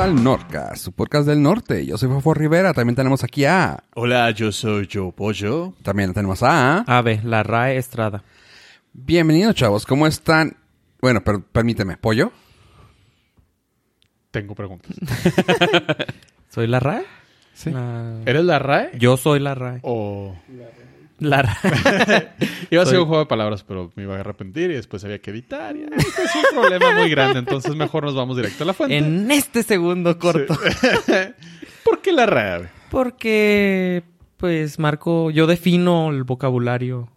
al Norca, su podcast del norte. Yo soy Fofo Rivera. También tenemos aquí a. Hola, yo soy Joe Pollo. También tenemos a. Ave, la RAE Estrada. Bienvenidos, chavos. ¿Cómo están? Bueno, per- permíteme. ¿Pollo? Tengo preguntas. ¿Soy la RAE? Sí. La- ¿Eres la RAE? Yo soy la RAE. O... La RAE. Iba a ser Soy- un juego de palabras, pero me iba a arrepentir y después había que editar. Y, es un problema muy grande, entonces mejor nos vamos directo a la fuente. en este segundo corto. ¿Por qué la RAE? Porque, pues, marco... Yo defino el vocabulario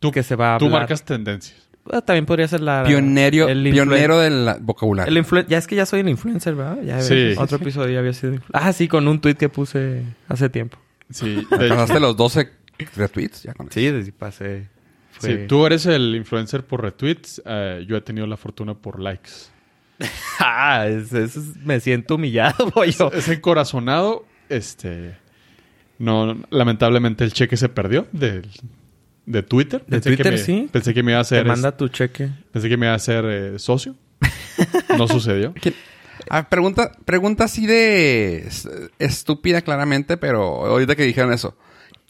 Tú, que se va a tú hablar. marcas tendencias. Ah, También podría ser la... Pionero, el pionero del vocabulario. El ya es que ya soy el influencer, ¿verdad? Ya Sí. Otro episodio ya había sido... Ah, sí, con un tweet que puse hace tiempo. Sí, pasaste los 12 retweets ya con eso. Sí, desde pasé. Fue... sí, tú eres el influencer por retweets. eh, yo he tenido la fortuna por likes. Ah, es- es- es- me siento humillado, pollo. Ese corazonado, este... No, lamentablemente el cheque se perdió del- de Twitter. De Pensé que Twitter, me- sí. Pensé que me iba a Te hacer... manda tu cheque. Pensé que me iba a hacer eh, socio. No sucedió. ¿Quién- Ah, pregunta, pregunta así de es- estúpida claramente, pero ahorita que dijeron eso.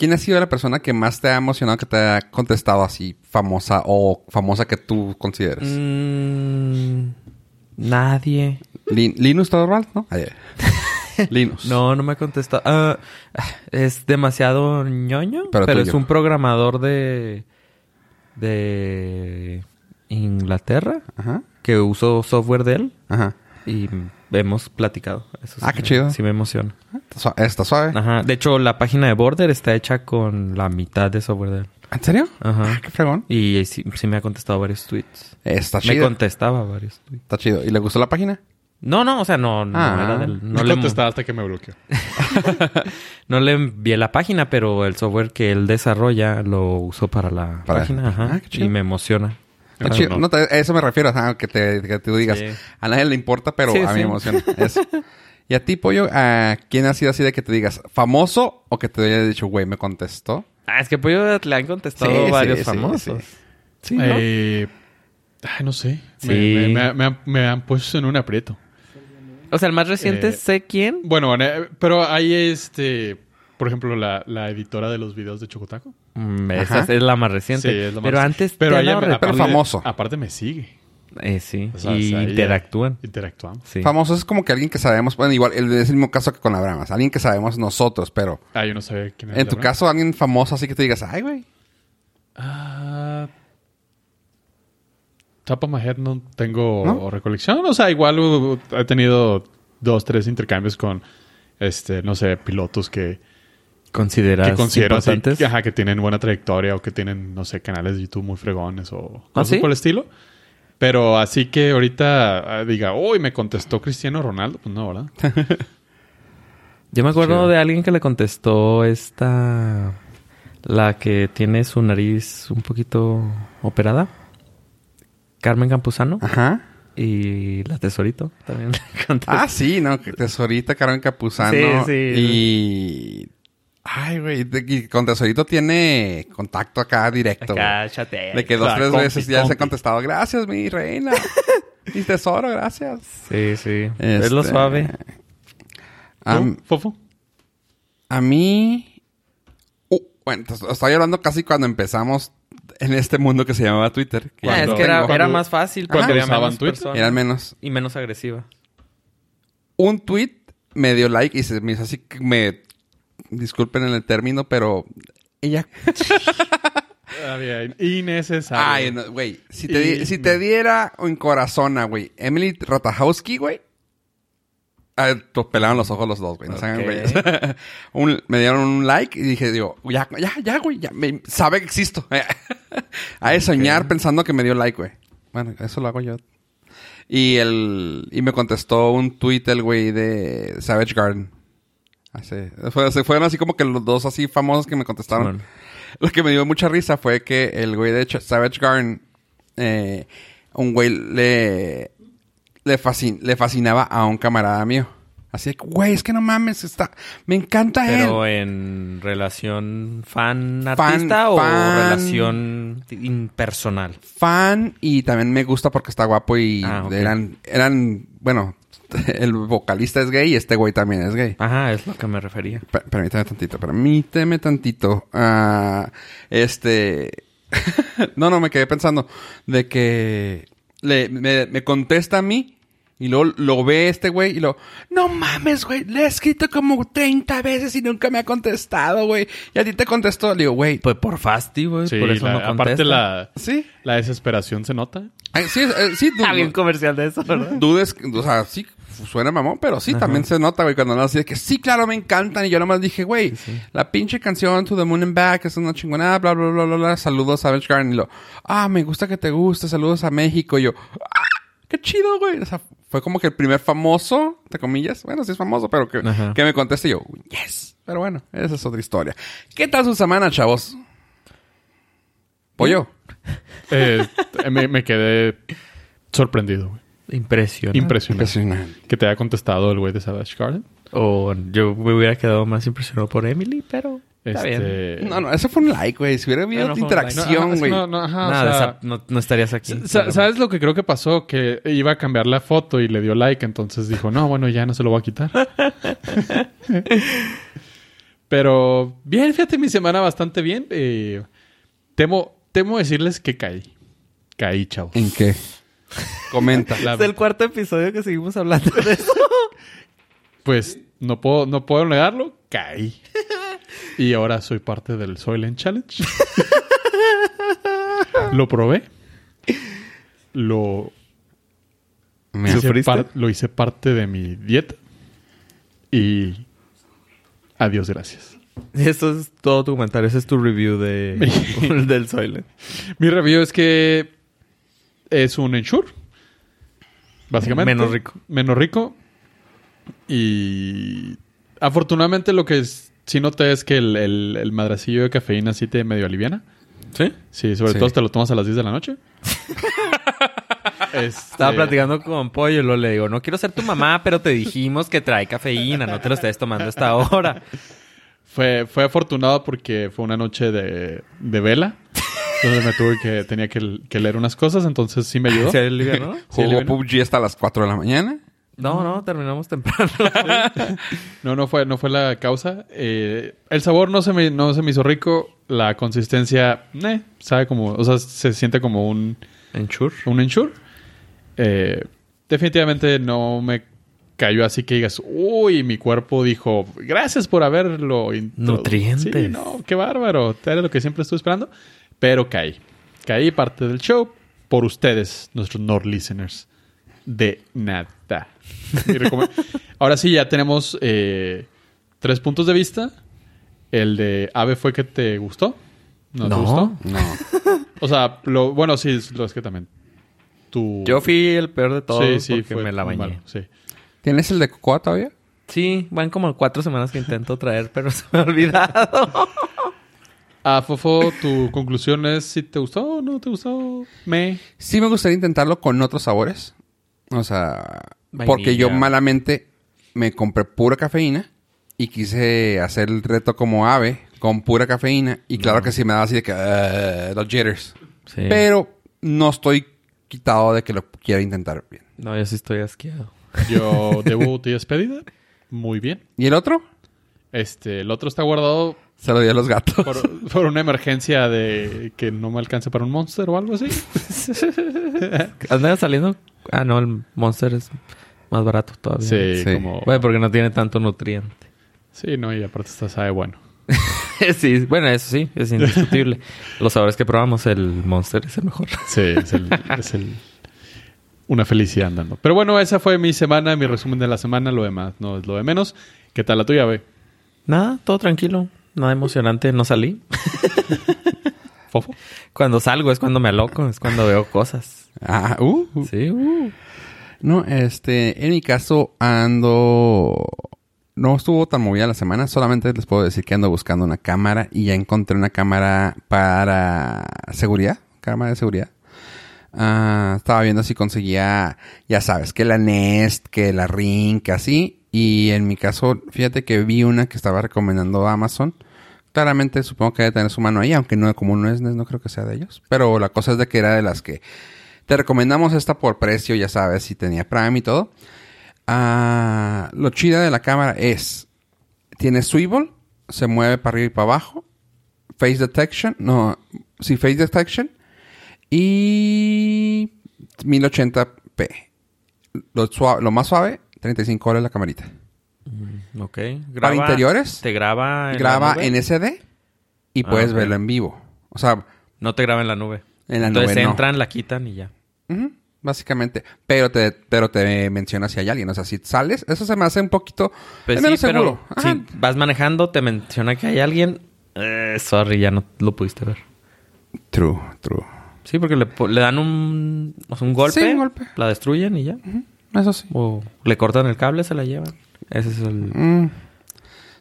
¿Quién ha sido la persona que más te ha emocionado que te ha contestado así famosa o famosa que tú consideres? Mm, nadie. Lin- Linus Torvald, ¿no? Ay. Linus. No, no me ha contestado. Ah, es demasiado ñoño, Pero pero, es un programador de de Inglaterra Ajá. que usó software de él Ajá. y hemos platicado. Eso Ah, sí qué me- chido. Sí me emociona. Está suave. Está suave. Ajá. De hecho, la página de Border está hecha con la mitad de software de él. ¿En serio? Ajá. Ah, qué fregón. Y sí, sí me ha contestado varios tweets. Está Me chido. contestaba varios tweets. Está chido. ¿Y le gustó la página? No, no, o sea, no, no Ah. era del... No, No le, contestaba hasta que me bloqueó. no le envié la página, pero el software que él desarrolla lo usó para la Para- página. Ajá. Ah, qué chido. y me emociona. No. No, te- a eso me refiero. que, te, que tú digas. Sí. A nadie le importa, pero Sí, a mí sí. me emociona. Eso. ¿Y a ti, Pollo? ¿a ¿Quién ha sido así de que te digas famoso o que te haya dicho, güey, me contestó? Ah, es que Pollo le han contestado varios sí, famosos. sí. Sí, ¿no? Eh, ay, no sé. Sí. Me, me- me- me han- me han puesto en un aprieto. O sea, el más reciente eh, sé quién. Bueno, eh, pero hay este... Por ejemplo, la, la editora de los videos de Chocotaco. Mm, Ajá. esa es la más reciente. Sí, es lo más pero antes Pero te han ella dado me- retweets. Pero aparte- famoso. Aparte me sigue. Eh, sí. O sea, y o sea, interactúan. Interactuamos. Sí. Famoso es como que alguien que sabemos, bueno, igual, el- es el mismo caso que con la Bramas. Alguien que sabemos nosotros, pero Ah, yo no sabía quién era. en tu caso, alguien famoso así que te digas, ay, güey. Ah, top of my head no tengo ¿No? recolección. O sea, igual uh, he tenido dos, tres intercambios con, este, no sé, pilotos que, ¿Consideras que importantes? que, ajá, que tienen buena trayectoria o que tienen, no sé, canales de YouTube muy fregones o cosas sí? por el estilo. Pero así que ahorita ah, diga, uy, me contestó Cristiano Ronaldo. Pues no, ¿verdad? Yo me acuerdo de alguien que le contestó esta... La que tiene su nariz un poquito operada. Carmen Campuzano. Ajá. Y la Tesorito también le contestó. Ah, sí, ¿no? Que Tesorita, Carmen Capuzano. Sí, sí. Y... Ay, güey. Y con Tesorito tiene contacto acá directo. Acá chatea. De que dos, tres compi, veces ya se ha contestado. Gracias, mi reina. mi tesoro, gracias. Sí, sí. Es lo Este, suave. ¿Tú, Fofo? a mí... Uh, bueno, estoy hablando casi cuando empezamos en este mundo que se llamaba Twitter. que Ah, es que era, más fácil cuando porque había usaban menos Twitter. personas. Eran menos. Y menos agresiva. Un tweet me dio like y se me hizo así que me... Disculpen en el término, pero... Ella... Ah, bien. Innecesario. Ay, no, güey. Si, te Y- si te diera un corazón, güey. Emily Ratajkowski, güey. Ah, pues pelaron los ojos los dos, güey. No se hagan Ok. güeyes. Un- me dieron un like y dije, digo, ya, ya, ya, güey. Ya, me- sabe que existo. A de soñar pensando que me dio like, güey. Bueno, eso lo hago yo. Y el... Y me contestó un tweet el güey de Savage Garden. Así, fue- se fueron así como que los dos así famosos que me contestaron. Bueno. Lo que me dio mucha risa fue que el güey de Savage Garden, eh, un güey le, le, fascin- le fascinaba a un camarada mío. Así que, güey, es que no mames, está, me encanta Pero él. en relación fan-artista Fan- o fan- relación impersonal. Fan y también me gusta porque está guapo y Ah, eran, eran, bueno, el vocalista es gay y este güey también es gay. Ajá, es lo que me refería. Per- permíteme tantito, permíteme tantito. Ah, este. no, no, me quedé pensando de que le, me, me contesta a mí y luego lo ve este güey y lo. No mames, güey, le he escrito como 30 veces y nunca me ha contestado, güey. Y a ti te contestó. Le digo, güey. Pues por fasti, güey. Sí, por eso la- no aparte la, Sí. la desesperación se nota. Ay, sí, eh, sí, du- Ah, bien comercial de eso, ¿verdad? dudes, o sea, sí, suena mamón, pero sí, también se nota, güey, cuando no así de que sí, claro, me encantan. Y yo nomás dije, güey, la pinche canción To the Moon and Back es una chingonada, bla, bla, bla, bla, bla. Saludos a Savage Garden. Y lo, ah, me gusta que te guste, saludos a México. Y yo, ah, qué chido, güey. O sea, fue como que el primer famoso, entre comillas, bueno, sí es famoso, pero que, Ajá. que me conteste y yo, yes. Pero bueno, esa es otra historia. ¿Qué tal su semana, chavos? Pollo. Eh, me, me quedé sorprendido, güey. Impresionante. Impresionante. Impresionante. Que te haya contestado el güey de Savage Garden. O yo me hubiera quedado más impresionado por Emily, pero está bien. Este... No, no, ese fue un like, güey. Si hubiera habido No, interacción, güey. no, no, ajá, o Nada, sea, esa- no, no estarías aquí. Pero- ¿Sabes lo que creo que pasó? Que iba a cambiar la foto y le dio like, entonces dijo, no, bueno, ya no se lo voy a quitar. Pero bien, fíjate, mi semana bastante bien. Eh, temo, temo decirles que caí. Caí, chavos. ¿En qué? Comenta. La- Es el cuarto episodio que seguimos hablando de eso. pues no puedo, no puedo negarlo, caí. Y ahora soy parte del Soylent Challenge. lo probé. Lo Me hice, lo hice parte de mi dieta. Y adiós, gracias. Eso es todo tu comentario. Ese es tu review de, del Soylent. Mi review es que es un Ensure. Básicamente. Menos rico. Menos rico. Y afortunadamente lo que es- sí noté es que el, el, el madracillo de cafeína sí te medio aliviana. ¿Sí? Sí, sobre Sí. todo si te lo tomas a las 10 de la noche. Este, Estaba platicando con Pollo y luego le digo, no quiero ser tu mamá, pero te dijimos que trae cafeína, no te lo estés tomando a esta hora. Fue, fue afortunado porque fue una noche de, de vela. donde me tuve que... Tenía que, que leer unas cosas, entonces sí me ayudó. ¿Se alivianó? Jugó libre. PUBG hasta las 4 de la mañana. No, no, terminamos temprano. No, no fue, no fue la causa. Eh, el sabor no se, me, no se me hizo rico. La consistencia, eh, sabe como... O sea, se siente como un, Ensure. un ensure. Eh, definitivamente no me cayó así que digas, uy, mi cuerpo dijo, gracias por haberlo introdu-". Nutrientes. Sí, no, qué bárbaro. Era lo que siempre estuve esperando. Pero caí. Caí parte del show por ustedes, nuestros Nord listeners. De nada. Ahora sí, ya tenemos eh, tres puntos de vista. El de Ave fue que te gustó. ¿No, te No. gustó? No. O sea, lo, bueno, sí, lo es que también. Tu... Yo fui el peor de todos sí, sí, porque fue me la bañé. malo, sí. ¿Tienes el de Cocoa todavía? Sí, van como cuatro semanas que intento traer, pero se me ha olvidado. Ah, Fofo, tu conclusión es si te gustó o no te gustó. Me. Sí me gustaría intentarlo con otros sabores. O sea, Vainilla. porque yo malamente me compré pura cafeína y quise hacer el reto como ave con pura cafeína. Y claro que sí me daba así de que "Ah", los jitters. Sí. Pero no estoy quitado de que lo quiera intentar bien. No, yo sí estoy asqueado. Yo debut y despedida. Muy bien. ¿Y el otro? Este, el otro está guardado Se lo di a los gatos. por, por una emergencia de que no me alcance para un monster o algo así. ¿Anda saliendo? Ah, no, el Monster es más barato todavía. Sí, Sí. como. Bueno, porque no tiene tanto nutriente. Sí, no, y aparte está sabe bueno. sí, bueno, eso sí, es indiscutible. Los sabores que probamos, el Monster es el mejor. Sí, es el, es el- una felicidad andando. Pero bueno, esa fue mi semana, mi resumen de la semana. Lo demás no es lo de menos. ¿Qué tal la tuya, ve? Nada, todo tranquilo. Nada emocionante. No salí. Fofo. Cuando salgo es cuando me aloco, es cuando veo cosas. Ah, uh, uh. Sí, uh. No, este, en mi caso ando... No estuvo tan movida la semana, solamente les puedo decir que ando buscando una cámara y ya encontré una cámara para seguridad, cámara de seguridad. Ah, estaba viendo si conseguía, ya sabes, que la Nest, que la Ring, que así. Y en mi caso, fíjate que vi una que estaba recomendando Amazon. Claramente supongo que debe tener su mano ahí, aunque no como no es no creo que sea de ellos. Pero la cosa es de que era de las que te recomendamos esta por precio, ya sabes, si tenía Prime y todo. ah, lo chida de la cámara es, tiene swivel, se mueve para arriba y para abajo, face detection, no, sí, face detection, y 1080p. Lo, sua- lo más suave, 35 horas la camarita. Ok. Para interiores, Te graba en graba la nube. en SD y Ah, puedes verlo en vivo. O sea, No te graba en la nube. En la Entonces nube no. entran, la quitan y ya. Básicamente. Pero te, pero te menciona si hay alguien. O sea, si sales, eso se me hace un poquito Pues menos sí, seguro. Si vas manejando, te menciona que hay alguien. Eh, sorry, ya no lo pudiste ver. True, true. Sí, porque le, dan un, o sea, un golpe, Sí, un golpe. la destruyen y ya. Eso sí. O le cortan el cable, se la llevan. Ese es el... Mm.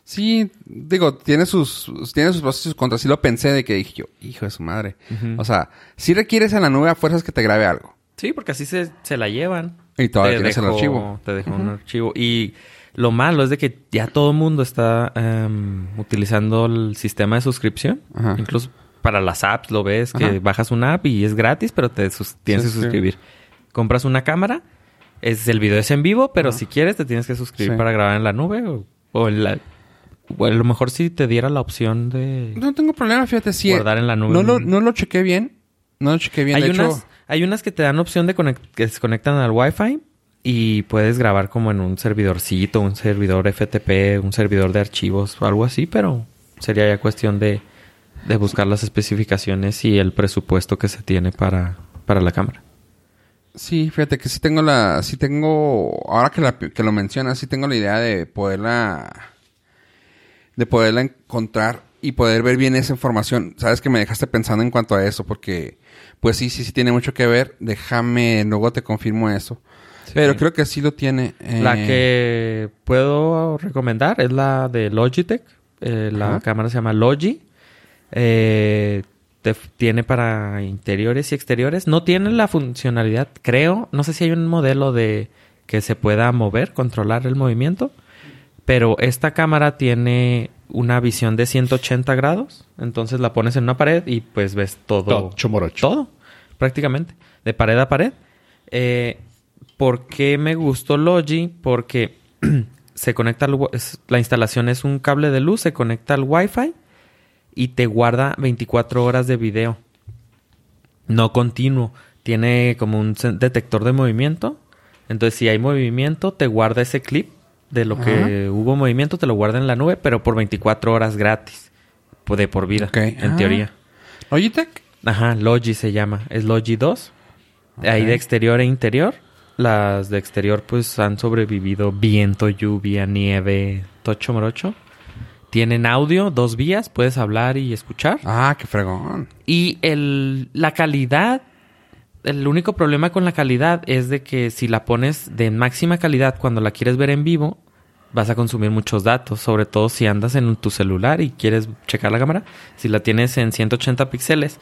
Sí, digo, tiene sus, tiene sus pros y sus contras. Sí lo pensé de que dije yo, hijo de su madre. O sea, si requieres en la nube a fuerzas que te grabe algo. Sí, porque así se, se la llevan. Y todavía Te tienes el archivo. Te dejó un archivo. Y lo malo es de que ya todo el mundo está em, utilizando el sistema de suscripción. Ajá. Incluso para las apps lo ves, que Ajá. bajas una app y es gratis, pero te sus- tienes Sí, que sí. suscribir. Compras una cámara, es el video es en vivo, pero si quieres te tienes que suscribir Sí. para grabar en la nube o, o en la... O a lo mejor si te diera la opción de... No tengo problema, fíjate, sí. Guardar en la nube. No lo, no lo chequé bien. No lo chequé bien. hay, de unas, hecho, hay unas que te dan opción de que se conectan al Wi-Fi y puedes grabar como en un servidorcito, un servidor FTP, un servidor de archivos o algo así, pero sería ya cuestión de, de buscar las especificaciones y el presupuesto que se tiene para, para la cámara. Sí, fíjate que sí tengo la... Sí tengo... Ahora que, la- que lo mencionas, sí tengo la idea de poderla... De poderla encontrar y poder ver bien esa información. Sabes que me dejaste pensando en cuanto a eso, porque... Pues sí, sí, sí tiene mucho que ver. Déjame... Luego te confirmo eso. Pero creo que sí lo tiene. eh, La que puedo recomendar es la de Logitech. Eh, la Ajá. cámara se llama Logi. Eh, te- tiene para interiores y exteriores. No tiene la funcionalidad, creo. No sé si hay un modelo de que se pueda mover, controlar el movimiento. Pero esta cámara tiene una visión de 180 grados. Entonces la pones en una pared y pues ves todo. Todo. Todo, prácticamente. De pared a pared. Eh, ¿Por qué me gustó Logi? Porque se conecta al, la instalación es un cable de luz, se conecta al Wi-Fi y te guarda 24 horas de video. No continuo. Tiene como un detector de movimiento. Entonces, si hay movimiento, te guarda ese clip de lo que hubo movimiento, te lo guarda en la nube, pero por 24 horas gratis. De por vida, en Ah. teoría. Logitech. Ajá, Logi se llama. Es Logi 2. Ahí de exterior e interior. Las de exterior pues han sobrevivido viento, lluvia, nieve, tocho morocho. Tienen audio, dos vías, puedes hablar y escuchar. Ah, qué fregón. Y el, la calidad, el único problema con la calidad es de que si la pones de máxima calidad cuando la quieres ver en vivo, vas a consumir muchos datos, sobre todo si andas en tu celular y quieres checar la cámara. Si la tienes en 180 píxeles,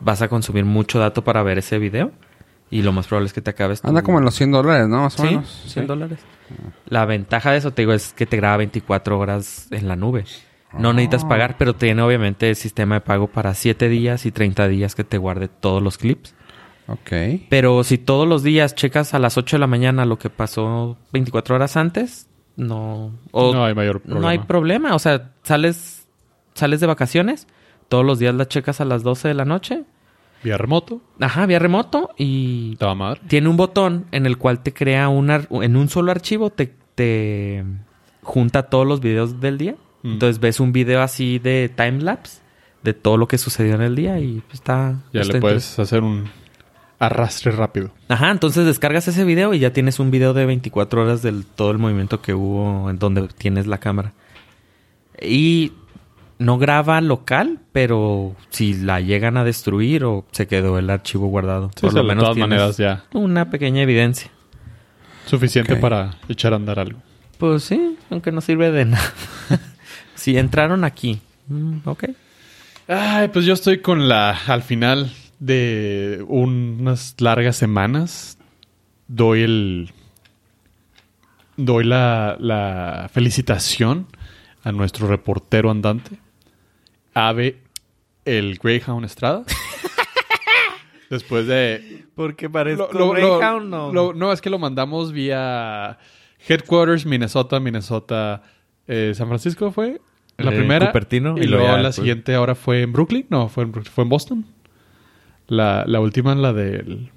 vas a consumir mucho dato para ver ese video y lo más probable es que te acabes tu- Anda como en los 100 dólares, ¿no? Más o Sí, menos. 100 dólares. La ventaja de eso, te digo, es que te graba 24 horas en la nube. No necesitas pagar, pero tiene obviamente el sistema de pago para 7 días y 30 días que te guarde todos los clips. Ok. Pero si todos los días checas a las 8 de la mañana lo que pasó 24 horas antes, no... o No hay mayor No problema. hay problema. O sea, sales, sales de vacaciones, todos los días la checas a las 12 de la noche. Vía remoto. Ajá, vía remoto y madre. tiene un botón en el cual te crea un en un solo archivo te, te junta todos los videos del día. Mm. Entonces ves un video así de time lapse de todo lo que sucedió en el día y pues, está Ya está le puedes hacer un arrastre rápido. Ajá, entonces descargas ese video y ya tienes un video de 24 horas del todo el movimiento que hubo en donde tienes la cámara. Y no graba local, pero si la llegan a destruir o se quedó el archivo guardado, Sí, o sea, de todas tienes maneras ya una pequeña evidencia. suficiente para echar a andar algo. Pues sí, aunque no sirve de nada. si entraron aquí, mm, ok. Ay, pues yo estoy con la... Al final de unas largas semanas, doy el... Doy la, la felicitación a nuestro reportero andante, Ave, el Greyhound Estrada. Después de... Porque parece Lo- lo- lo- lo- no, es que lo mandamos vía Headquarters, Minnesota, Minnesota, eh, San Francisco fue la Eh, primera. Cupertino, y, y luego ya, la pues- siguiente ahora fue en Brooklyn. No, fue en, fue en Boston. La, la última, la del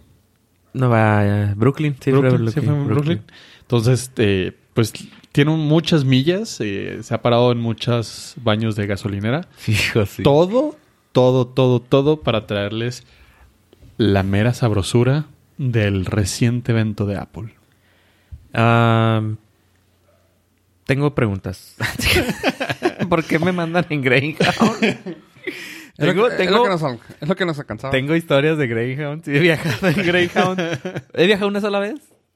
Nueva eh, Brooklyn. Sí, fue Brooklyn, sí, fue en Brooklyn. Entonces, eh, pues tiene muchas millas. eh, se ha parado en muchos baños de gasolinera. Hijo, sí. Todo, todo, todo, todo para traerles la mera sabrosura del reciente evento de Apple. Tengo preguntas. ¿Por qué me mandan en Greyhound? Es lo, tengo, que, es tengo- lo que nos, es lo que nos alcanzaba. tengo historias de Greyhound. Sí, he viajado en Greyhound. he viajado una sola vez.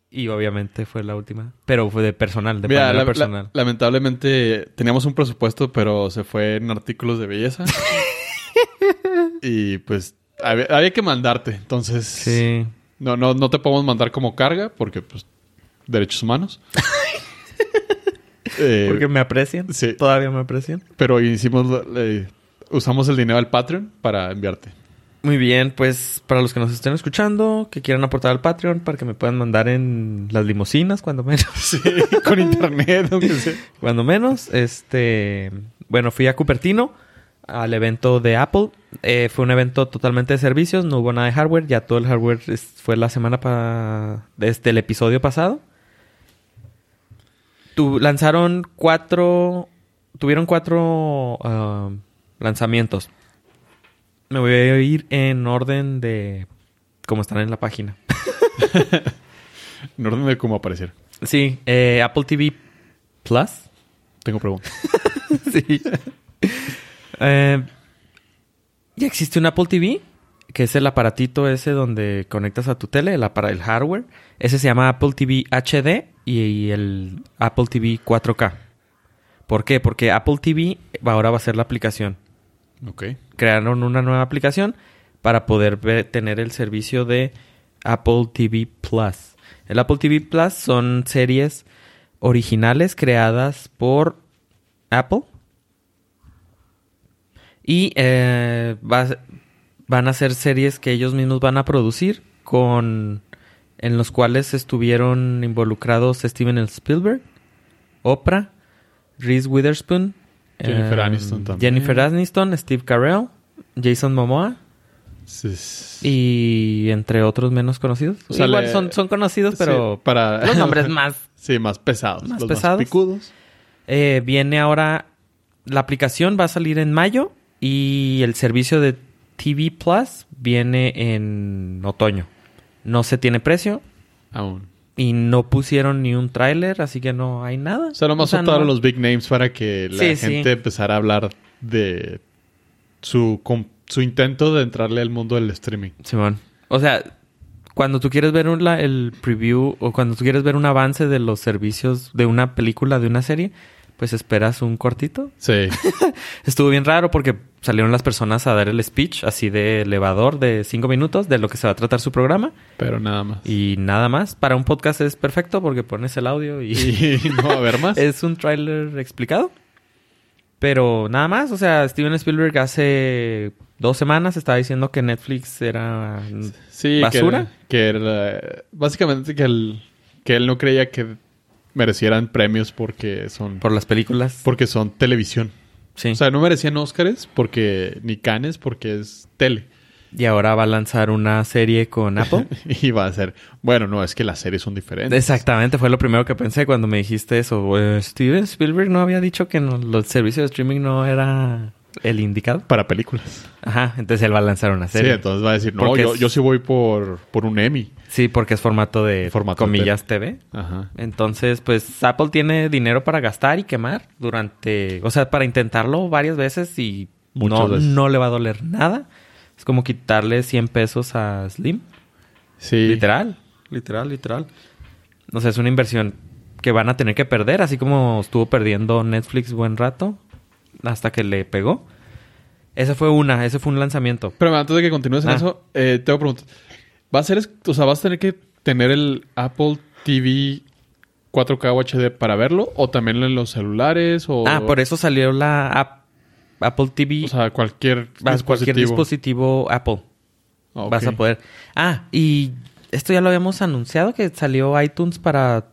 Y obviamente fue la última. Pero fue de personal, de Mira, manera la- la- personal. lamentablemente teníamos un presupuesto, pero se fue en artículos de belleza. y pues había, había que mandarte. Entonces, sí. no, no, no te podemos mandar como carga porque, pues, derechos humanos. Eh, Porque me aprecian. sí. Todavía me aprecian. Pero hicimos, eh, usamos el dinero del Patreon para enviarte. Muy bien, pues para los que nos estén escuchando, que quieran aportar al Patreon para que me puedan mandar en las limusinas, cuando menos. Sí, con internet, aunque sea. Cuando menos, este... Bueno, fui a Cupertino al evento de Apple. Eh, fue un evento totalmente de servicios, no hubo nada de hardware. Ya todo el hardware es- fue la semana para... Desde el episodio pasado. Tu- lanzaron cuatro... Tuvieron cuatro ah, lanzamientos. Me voy a ir en orden de... Como están en la página. En orden de cómo aparecer. Sí, eh, Apple TV Plus. Tengo preguntas. sí. Eh, ya existe un Apple TV, que es el aparatito ese donde conectas a tu tele, el, hardware. Ese se llama Apple TV HD y el Apple TV 4K. ¿Por qué? Porque Apple TV ahora va a ser la aplicación. Crearon una nueva aplicación para poder tener el servicio de Apple TV Plus. El Apple TV Plus son series originales creadas por Apple. Y eh, va- van a ser series que ellos mismos van a producir con en los cuales estuvieron involucrados Steven Spielberg, Oprah, Reese Witherspoon, Jennifer eh, Aniston también. Jennifer Aniston, Steve Carell, Jason Momoa Sí, sí. y entre otros menos conocidos. O sea, Igual le- son, son conocidos, pero Sí, para los nombres más Sí, más pesados. Más los pesados. Más picudos. Eh, viene ahora, la aplicación va a salir en mayo y el servicio de TV Plus viene en otoño. No se tiene precio Aún. Y no pusieron ni un tráiler, así que no hay nada. O sea, nomás O sea, soltaron no- los big names para que la Sí, sí. gente empezara a hablar de su, su intento de entrarle al mundo del streaming. Simón. O sea, cuando tú quieres ver un- la- el preview o cuando tú quieres ver un avance de los servicios de una película, de una serie, pues esperas un cortito. Sí. Estuvo bien raro porque salieron las personas a dar el speech así de elevador de cinco minutos de lo que se va a tratar su programa pero nada más. y nada más. Para un podcast es perfecto porque pones el audio y Y no va a haber más. es un tráiler explicado. Pero nada más, o sea, Steven Spielberg hace dos semanas estaba diciendo que Netflix era Sí, ¿Basura? Que, que era- básicamente que él, que él no creía que merecieran premios porque son por las películas. porque son televisión. Sí. O sea, no merecían Óscares porque ni Canes porque es tele. y ahora va a lanzar una serie con Apple. y va a ser, bueno, no, es que las series son diferentes. Exactamente, fue lo primero que pensé cuando me dijiste eso. Eh, Steven Spielberg no había dicho que no- los servicios de streaming no era el indicado. Para películas. Ajá, entonces él va a lanzar una Sí, serie. entonces va a decir, no, yo, es- yo sí voy por, por un Emmy. Sí, porque es formato de Formato comillas TV. Ajá. Entonces, pues Apple tiene dinero para gastar y quemar durante, o sea, para intentarlo varias veces y Muchas no, veces. no le va a doler nada. Es como quitarle 100 pesos a Slim. Sí. Literal, literal, literal. O sea, es una inversión que van a tener que perder, así como estuvo perdiendo Netflix buen rato hasta que le pegó. Esa fue una, ese fue un lanzamiento. Pero antes de que continúes en Ah. eso, eh, te voy a preguntar. ¿Va a ser, o sea, vas a tener que tener el Apple TV 4K o HD para verlo? ¿O también en los celulares? O, Ah, por eso salió la app Apple TV. O sea, cualquier Vas- cualquier dispositivo Apple. Ah. Vas a poder. Ah, y esto ya lo habíamos anunciado que salió iTunes para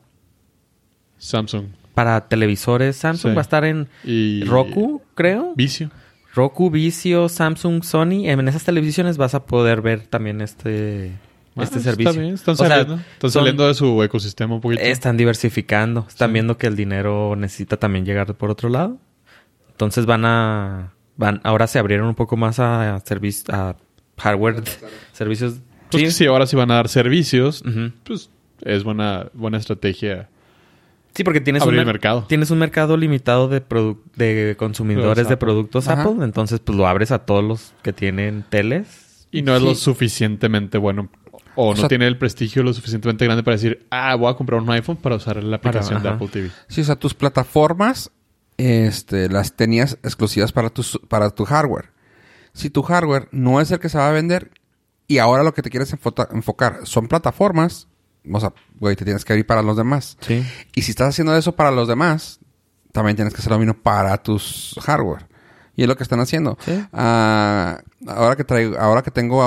Samsung. Para televisores. Samsung Sí. va a estar en Y... Roku, creo. Vicio. Roku, Vizio, Samsung, Sony. En esas televisiones vas a poder ver también este, Ah, este está servicio. bien, Están O sea, saliendo. están son- saliendo de su ecosistema un poquito. Están diversificando. Están Sí. viendo que el dinero necesita también llegar por otro lado. Entonces van a... Van, ahora se abrieron un poco más a, servic- a hardware, servicios... Pues sí. que si ahora sí van a dar servicios, pues es buena, buena estrategia. Sí, porque tienes Abrir un, mercado. tienes un mercado limitado de, de consumidores de productos Ajá. Apple. Entonces, pues lo abres a todos los que tienen teles. Y no es Sí. lo suficientemente bueno. O, O no sea- tiene el prestigio lo suficientemente grande para decir, ah, voy a comprar un iPhone para usar la Para- aplicación de. Apple TV. Sí, o sea, tus plataformas este, las tenías exclusivas para tu, para tu hardware. Si tu hardware no es el que se va a vender y ahora lo que te quieres enfocar son plataformas, o sea, güey, te tienes que abrir para los demás. Sí. Y si estás haciendo eso para los demás, también tienes que hacer lo mismo para tus hardware. Y es lo que están haciendo. Sí. Ah, ahora que traigo, ahora que tengo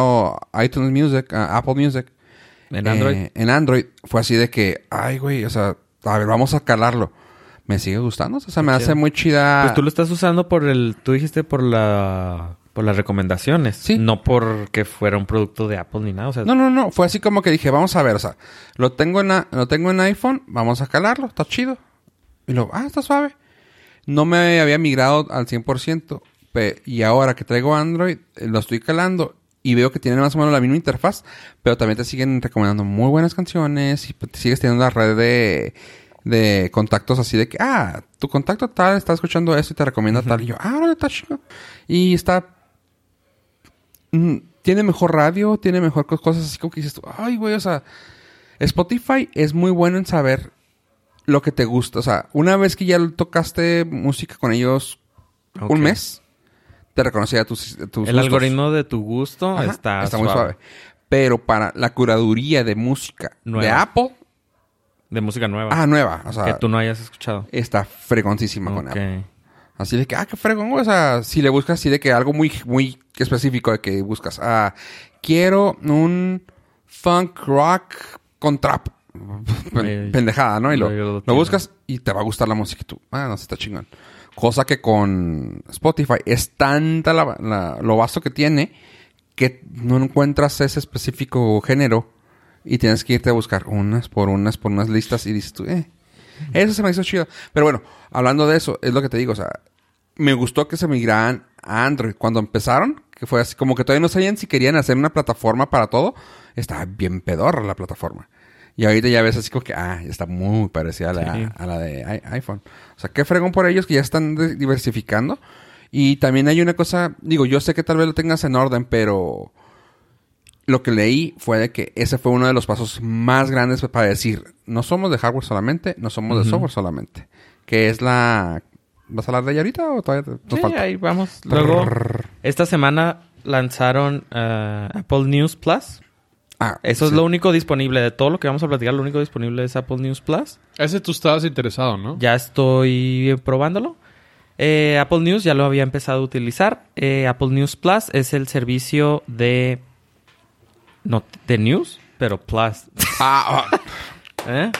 ah, iTunes Music, ah, Apple Music, En eh, Android. en Android fue así de que, ay, güey, o sea, a ver, vamos a calarlo. Me sigue gustando, o sea, me hace muy chida. Pues tú lo estás usando por el... Tú dijiste por la... Por las recomendaciones. Sí. No porque fuera un producto de Apple ni nada. O sea, No, no, no, fue así como que dije, vamos a ver, o sea, lo tengo en, lo tengo en iPhone, vamos a calarlo, está chido. Y luego, ah, está suave. No me había migrado al 100%, pe- y ahora que traigo Android, eh, lo estoy calando y veo que tienen más o menos la misma interfaz, pero también te siguen recomendando muy buenas canciones y pues, te sigues teniendo la red de, de contactos así de que, ah, tu contacto tal está escuchando esto y te recomienda tal. Y yo, ah, no, está chido. Y está tiene mejor radio, tiene mejor co- cosas así como que dices tú, ay, güey, o sea, Spotify es muy bueno en saber lo que te gusta. O sea, una vez que ya tocaste música con ellos un mes, te reconocía tus, tus el gustos. algoritmo de tu gusto Ajá, está, muy suave. Pero para la curaduría de música de Nueva. Apple, De música nueva. ah, nueva, o sea, que tú no hayas escuchado. está fregoncísima con. Apple. Así de que, ah, qué fregón. O sea, si le buscas así de que algo muy, muy específico de que buscas, ah, quiero un funk rock con trap. Pen- Pendejada, ¿no? Y lo, lo- buscas y te va a gustar la música y tú, ah, no, sí está chingón. Cosa que con Spotify es tanta la- la- lo vasto que tiene que no encuentras ese específico género y tienes que irte a buscar unas por unas por unas listas y dices tú, eh. Eso se me hizo chido. Pero bueno, hablando de eso, es lo que te digo, o sea, me gustó que se migraran a Android. Cuando empezaron, que fue así como que todavía no sabían si querían hacer una plataforma para todo, estaba bien pedorra la plataforma. Y ahorita ya ves así como que, ah, está muy parecida a la, Sí. a la de iPhone. O sea, qué fregón por ellos que ya están diversificando. Y también hay una cosa, digo, yo sé que tal vez lo tengas en orden, pero lo que leí fue de que ese fue uno de los pasos más grandes para decir, no somos de hardware solamente, no somos de software solamente. Que es la... ¿Vas a hablar de ella ahorita o todavía te- nos Sí, falta? ahí vamos. Luego, esta semana lanzaron ah, Apple News Plus. Ah, Eso es lo único disponible. De todo lo que vamos a platicar, lo único disponible es Apple News Plus. Ese tú estabas interesado, ¿no? Ya estoy probándolo. Eh, Apple News ya lo había empezado a utilizar. Eh, Apple News Plus es el servicio de... No, de news, pero plus. Ah, ah, ¿Eh?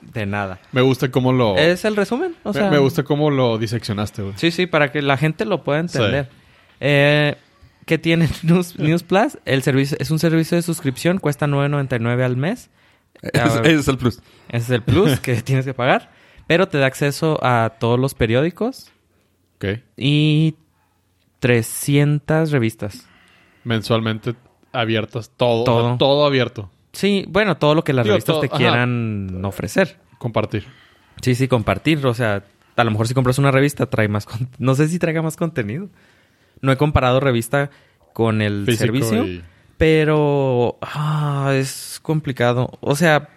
De nada. Me gusta cómo lo... Es el resumen. O me- sea, me, gusta cómo lo diseccionaste, güey. Sí, sí, para que la gente lo pueda entender. Sí. Eh, ¿Qué tiene News, News Plus? El servicio es un servicio de suscripción, cuesta Ah, $9.99 al mes. ese, ese es el plus. Ese es el plus que tienes que pagar. Pero te da acceso a todos los periódicos Ok. y 300 revistas. Mensualmente abiertas, todo. Todo. Todo, abierto. Sí, bueno, todo lo que las Digo, revistas todo- te ajá. quieran ofrecer. Compartir. Sí, sí, compartir. O sea, a lo mejor si compras una revista trae más... con- No sé si traiga más contenido. No he comparado revista con el Físico servicio. y- Pero ah, es complicado. O sea,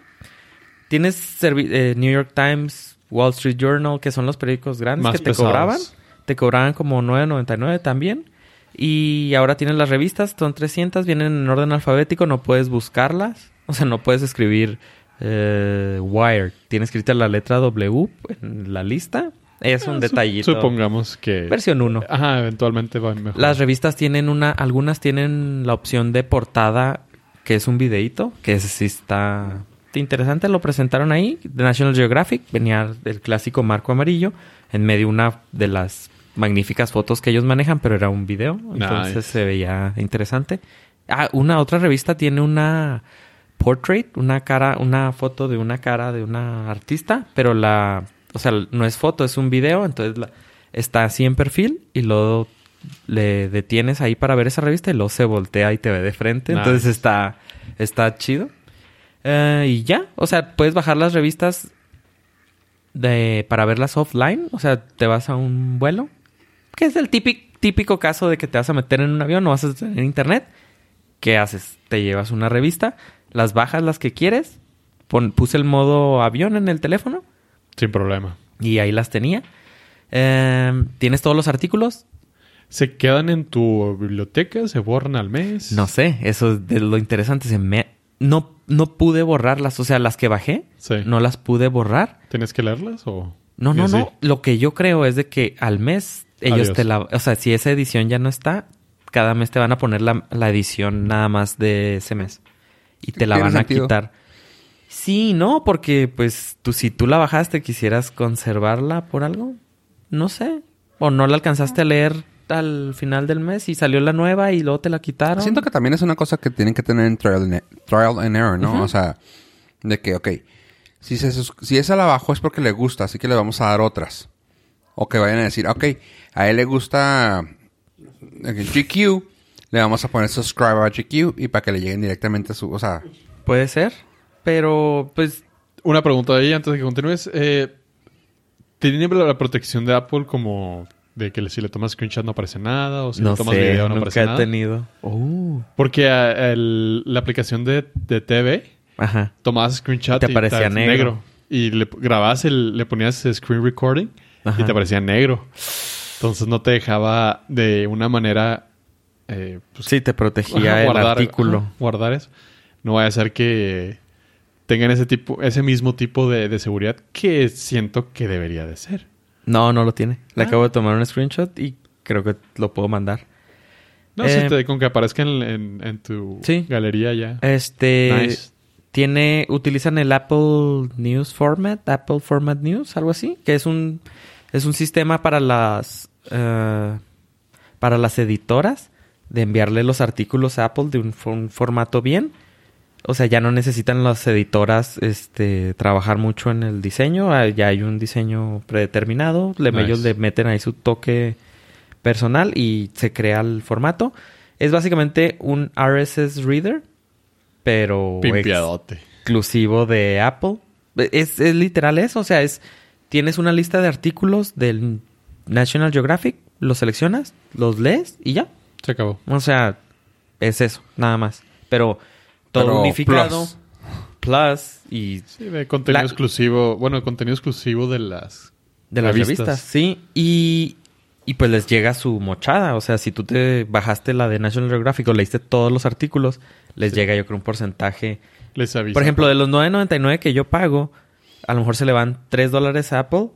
tienes eh, New York Times, Wall Street Journal, que son los periódicos grandes Más que te pesados. cobraban. Te cobraban como 9.99 también. Y ahora tienes las revistas, son 300, vienen en orden alfabético, no puedes buscarlas. O sea, no puedes escribir eh, Wired. Tienes escrita la letra W en la lista. Es un Sup- detallito. Supongamos que... Versión 1. Ajá, eventualmente va mejor. Las revistas tienen una, algunas tienen la opción de portada, que es un videíto, que ese sí está, interesante, lo presentaron ahí. De National Geographic, venía el clásico marco amarillo, en medio una de las magníficas fotos que ellos manejan, pero era un video, entonces Nice. se veía interesante. Ah, una otra revista tiene una portrait, una cara, una foto de una cara de una artista, pero la, o sea, no es foto, es un video, entonces la- está así en perfil y luego le detienes ahí para ver esa revista y luego se voltea y te ve de frente, Nice. entonces está, está chido. Eh, y ya, o sea, puedes bajar las revistas de, para verlas offline, o sea, te vas a un vuelo, que es el típico, típico caso de que te vas a meter en un avión, no vas a tener internet. ¿Qué haces? Te llevas una revista, las bajas las que quieres, pon- puse el modo avión en el teléfono Sin problema. y ahí las tenía. Eh, Tienes todos los artículos, ¿Se quedan en tu biblioteca? ¿Se borran al mes? No sé, eso es de lo interesante. Se me... no, no pude borrarlas. O sea, las que bajé, Sí. no las pude borrar. ¿Tienes que leerlas o...? No, no, no. Lo que yo creo es de que al mes ellos Adiós. te la... O sea, si esa edición ya no está, cada mes te van a poner la, la edición nada más de ese mes. Y te la van a sentido. quitar. Sí, no, porque pues tú, si tú la bajaste, quisieras conservarla por algo. No sé. O no la alcanzaste a leer al final del mes y salió la nueva y luego te la quitaron. Siento que también es una cosa que tienen que tener en trial and, trial and error, ¿no? O sea, de que, ok, si, se si esa la bajó es porque le gusta, así que le vamos a dar otras. O que vayan a decir, ok, a él le gusta eh, GQ, le vamos a poner subscribe a GQ y para que le lleguen directamente a su, o sea, Puede ser. Pero, pues, Una pregunta ahí antes de que continúes. Eh, ¿Tiene la protección de Apple como de que si le tomas screenshot no aparece nada o si no le tomas sé, video no nunca aparece he nada? tenido. Oh. Porque el- la aplicación de, de TV Ajá. tomabas screenshot Te y aparecía negro. Y le grababas el, le ponías screen recording Ajá. y te aparecía negro. Entonces no te dejaba de una manera eh, pues, Sí, te protegía ajá, el artículo. ajá, guardar eso. No vaya a ser que tengan ese tipo, ese mismo tipo de, de seguridad que siento que debería de ser. No, no lo tiene. Le Ah. acabo de tomar un screenshot y creo que lo puedo mandar. No Eh, te- con que aparezca en, en- en tu Sí. galería ya. Este Nice. tiene utilizan el Apple News Format, Apple Format News, algo así, que es un es un sistema para las eh, para las editoras de enviarle los artículos a Apple de un, for- un formato bien. O sea, ya no necesitan las editoras este, trabajar mucho en el diseño. Ah, Ya hay un diseño predeterminado. Le, Nice. Ellos le meten ahí su toque personal y se crea el formato. Es básicamente un RSS Reader, pero Pimpiadote. exclusivo de Apple. Es, es literal eso. O sea, es tienes una lista de artículos del National Geographic, los seleccionas, los lees y ya. Se acabó. O sea, es eso, nada más. Pero todo Pero unificado, plus. plus, y Sí, de contenido La- exclusivo. Bueno, contenido exclusivo de las de las revistas. revistas, sí. Y, y pues les llega su mochada. O sea, si tú te bajaste la de National Geographic o leíste todos los artículos, les llega yo creo un porcentaje. Les avisa. Por ejemplo, de los 9.99 que yo pago, a lo mejor se le van 3 dólares a Apple.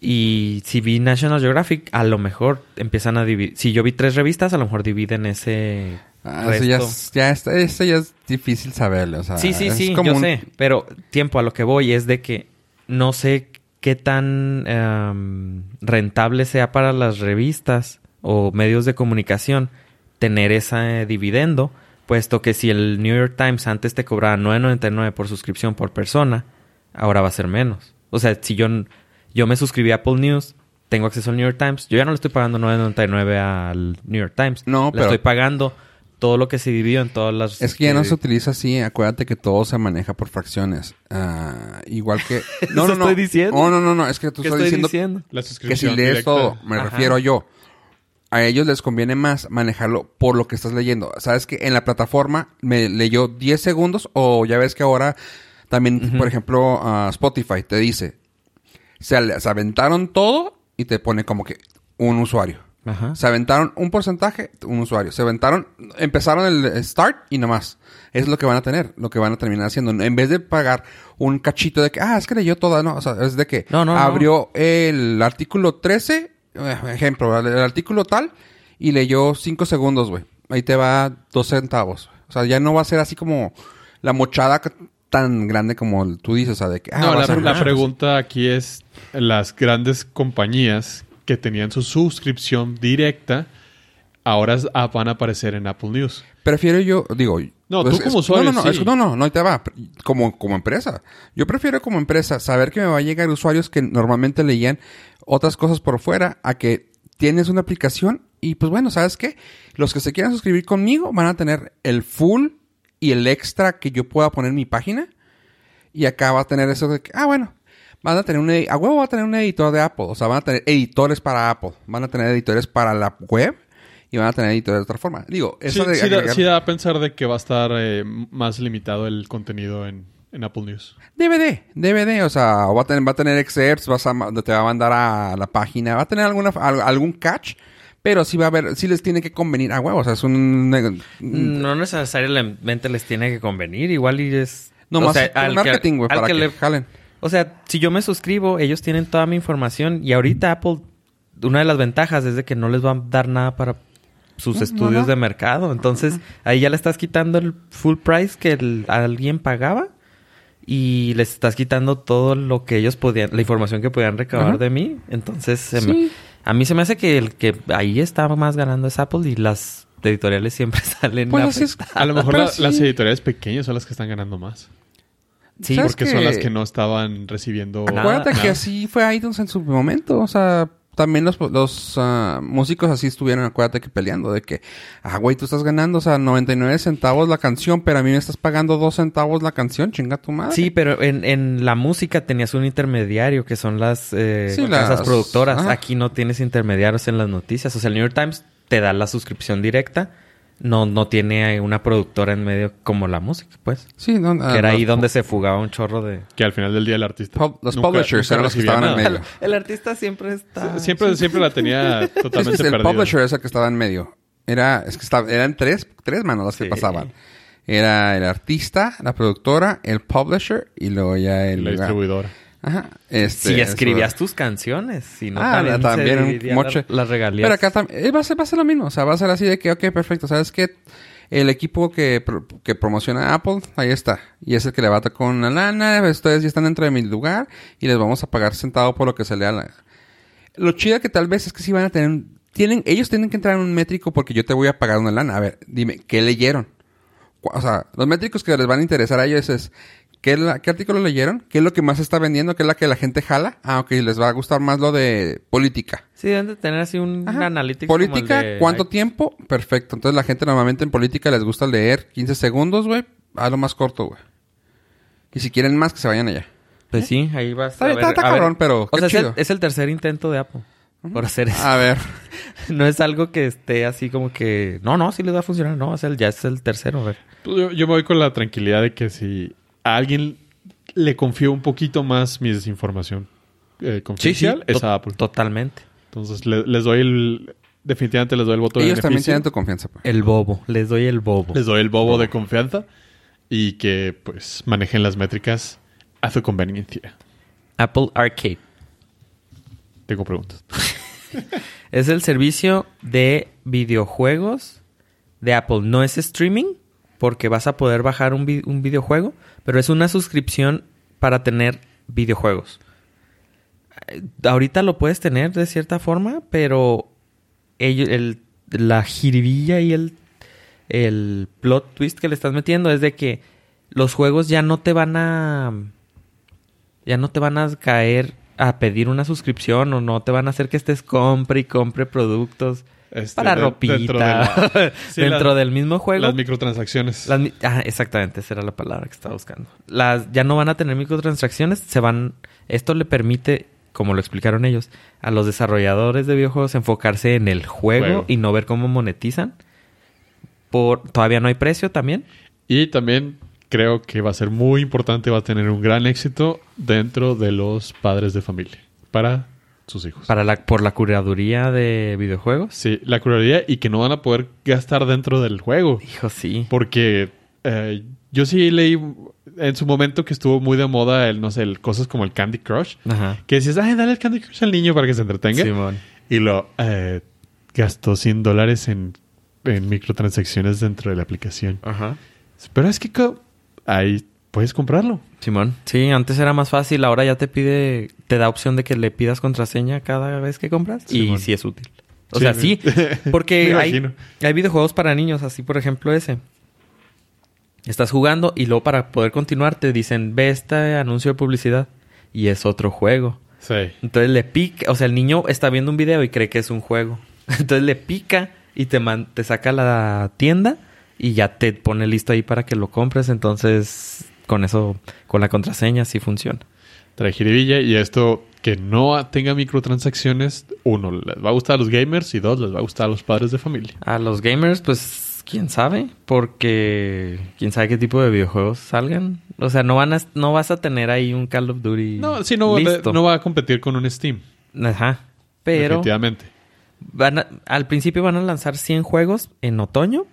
Y si vi National Geographic, a lo mejor empiezan a dividir. Si yo vi tres revistas, a lo mejor dividen ese ah, eso ya, es, ya, está, eso ya es difícil saberlo, o sea, Sí, sí, sí, como yo un- sé. Pero tiempo a lo que voy es de que no sé qué tan em, rentable sea para las revistas o medios de comunicación tener ese dividendo, puesto que si el New York Times antes te cobraba 9.99 por suscripción por persona, ahora va a ser menos. O sea, si yo, yo me suscribí a Apple News, tengo acceso al New York Times, yo ya no le estoy pagando 9.99 al New York Times. No, le pero- estoy pagando todo lo que se dividió en todas las... Es que ya no se utiliza así. Acuérdate que todo se maneja por fracciones. Ah, igual que... No, ¿Eso no, no. estoy diciendo? No, no, no, no. Es que tú ¿Qué estás estoy diciendo diciendo? La que si lees directa. todo, me Ajá. refiero yo. A ellos les conviene más manejarlo por lo que estás leyendo. Sabes que en la plataforma me leyó 10 segundos o ya ves que ahora también, por ejemplo, Spotify te dice, se, aventaron todo y te pone como que un usuario. Ajá. Se aventaron un porcentaje, un usuario. Se aventaron, empezaron el start y nomás. Es lo que van a tener, lo que van a terminar haciendo. En vez de pagar un cachito de que, ah, es que leyó toda, no, o sea, es de que No, no, no. abrió el artículo 13, eh, ejemplo, el artículo tal, y leyó 5 segundos, güey. Ahí te va dos centavos. O sea, ya no va a ser así como la mochada que- tan grande como tú dices, o sea, de que... ah, no, la, pregunta aquí es las grandes compañías que tenían su suscripción directa ahora ah, van a aparecer en Apple News. Prefiero yo, digo... No, pues, tú como usuario, No, no, no, sí. es- no, no, no, ahí te va. Como, como empresa. Yo prefiero como empresa saber que me va a llegar usuarios que normalmente leían otras cosas por fuera a que tienes una aplicación y pues bueno, ¿sabes qué? Los que se quieran suscribir conmigo van a tener el full y el extra que yo pueda poner en mi página. Y acá va a tener eso de que, ah, bueno, van a tener un, a huevo va a tener un editor de Apple. O sea, van a tener editores para Apple. Van a tener editores para la web y van a tener editores de otra forma. Digo, Sí, eso de sí da, sí da a pensar de que va a estar eh, más limitado el contenido en, en Apple News. DVD, DVD, o sea, va a tener, va a tener excerpts, vas a, te va a mandar a la página, va a tener alguna, al- algún catch, pero sí va a haber, sí les tiene que convenir a huevo, o sea, es un... No necesariamente les tiene que convenir. Igual y es... No o más sea, al marketing, güey, para que que, le- jalen. O sea, si yo me suscribo, ellos tienen toda mi información. Y ahorita Apple, una de las ventajas es de que no les va a dar nada para sus No, estudios de mercado. Entonces, ahí ya le estás quitando el full price que el- alguien pagaba. Y les estás quitando todo lo que ellos podían, la información que podían recabar Ajá. de mí. Entonces, se Sí. me- a mí se me hace que el que ahí está más ganando es Apple y las editoriales siempre salen Pues así es. afectadas. A lo mejor Pero la- sí. las editoriales pequeñas son las que están ganando más. Sí, ¿Sabes Porque que- son las que no estaban recibiendo... Nada, Acuérdate que así fue iTunes en su momento, o sea, también los, los ah, músicos así estuvieron, acuérdate que peleando, de que, ah, güey, tú estás ganando, o sea, 99 centavos la canción, pero a mí me estás pagando 2 centavos la canción, chinga tu madre. Sí, pero en, en la música tenías un intermediario que son las eh, Sí, casas las- productoras. ajá. Aquí no tienes intermediarios en las noticias. O sea, el New York Times te da la suscripción directa. No, no tiene una productora en medio como la música, pues. Sí, no, ah, que era ahí donde se fugaba un chorro de... Que al final del día el artista... Pub- los nunca- publishers nunca eran los que estaban en medio. El artista siempre está... Siempre, siempre la tenía Es que totalmente el perdida. publisher es el que estaba en medio. Era, es que estaba, eran tres, tres manos las que Sí. pasaban. Era el artista, la productora, el publisher y luego ya el La distribuidora. Ajá. Este, Si escribías eso- tus canciones. Si no, Ah, también, también se un moche. la- las regalías. Pero acá también va a, ser, va a ser lo mismo. O sea, va a ser así de que, ok, perfecto. ¿Sabes qué? El equipo que, pro- que promociona Apple, ahí está. Y es el que le bata con una lana. Ustedes ya están dentro de mi lugar y les vamos a pagar centavo por lo que se lea. La... Lo chido que tal vez es que si van a tener... Tienen, ellos tienen que entrar en un métrico porque yo te voy a pagar una lana. A ver, dime, ¿qué leyeron? O sea, los métricos que les van a interesar a ellos es... ¿Qué, es la- ¿Qué artículo leyeron? ¿Qué es lo que más se está vendiendo? ¿Qué es la que la gente jala? Ah, ok, les va a gustar más lo de política. Sí, deben de tener así un analítico como el Política, de- ¿cuánto tiempo? Perfecto. Entonces la gente normalmente en política les gusta leer 15 segundos, güey. A lo más corto, güey. Y si quieren más, que se vayan allá. Pues sí, ahí Está- a está- ver- está a ver. cabrón, pero O sea, es el, chido. es el tercer intento de Apple por hacer eso. A ver. No es algo que esté así como que... No, no, sí les va a funcionar. No, es el, ya es el tercero. A ver. Pues Yo, yo me voy con la tranquilidad de que si a alguien le confío un poquito más mi desinformación eh, confidencial, es to- a Apple. Totalmente. Entonces le- les doy el... Definitivamente les doy el voto de Ellos también beneficio. tienen tu confianza, pues. El bobo. Les doy el bobo. Les doy el bobo de confianza y que pues manejen las métricas a su conveniencia. Apple Arcade. Tengo preguntas. Es el servicio de videojuegos de Apple. No es streaming, porque vas a poder bajar un, un videojuego, pero es una suscripción para tener videojuegos. Eh, Ahorita lo puedes tener de cierta forma, pero la jiribilla y el, el plot twist que le estás metiendo es de que los juegos ya no te van a... Ya no te van a caer a pedir una suscripción o no te van a hacer que estés compre y compre productos Este, para de- ropita dentro de la- Sí, dentro la- del mismo juego. Las microtransacciones. Las ah, exactamente, esa era la palabra que estaba buscando. Las ya no van a tener microtransacciones, se van esto le permite, como lo explicaron ellos, a los desarrolladores de videojuegos enfocarse en el juego, Juego. y no ver cómo monetizan. Por todavía no hay precio también. Y también creo que va a ser muy importante, va a tener un gran éxito dentro de los padres de familia para sus hijos. Para la, por la curaduría de videojuegos. Sí, la curaduría y que no van a poder gastar dentro del juego. Hijo, sí. Porque eh, yo sí leí en su momento que estuvo muy de moda el, no sé, el- cosas como el Candy Crush. Ajá. Que decías, ay, dale el Candy Crush al niño para que se entretenga. Simón. Y lo eh, gastó 100 dólares en, en microtransacciones dentro de la aplicación. Ajá. Pero es que ahí puedes comprarlo. Simón. Sí, antes era más fácil. Ahora ya te pide... Te da opción de que le pidas contraseña cada vez que compras. Simón. y sí es útil. O Sí, sea, sí. Porque hay, hay videojuegos para niños. Así, por ejemplo, ese. Estás jugando y luego para poder continuar te dicen... Ve este anuncio de publicidad. Y es otro juego. Sí. Entonces le pica, o sea, el niño está viendo un video y cree que es un juego. Entonces le pica y te, man- te saca a la tienda y ya te pone listo ahí para que lo compres. Entonces, con eso, con la contraseña sí funciona. Trae jiribilla y esto que no tenga microtransacciones, uno, les va a gustar a los gamers y dos, les va a gustar a los padres de familia. A los gamers, pues, quién sabe, porque quién sabe qué tipo de videojuegos salgan. O sea, no van a, no vas a tener ahí un Call of Duty. No, sí, no, listo. no va a competir con un Steam. Ajá. Pero Definitivamente. Van a- al principio van a lanzar 100 juegos en otoño.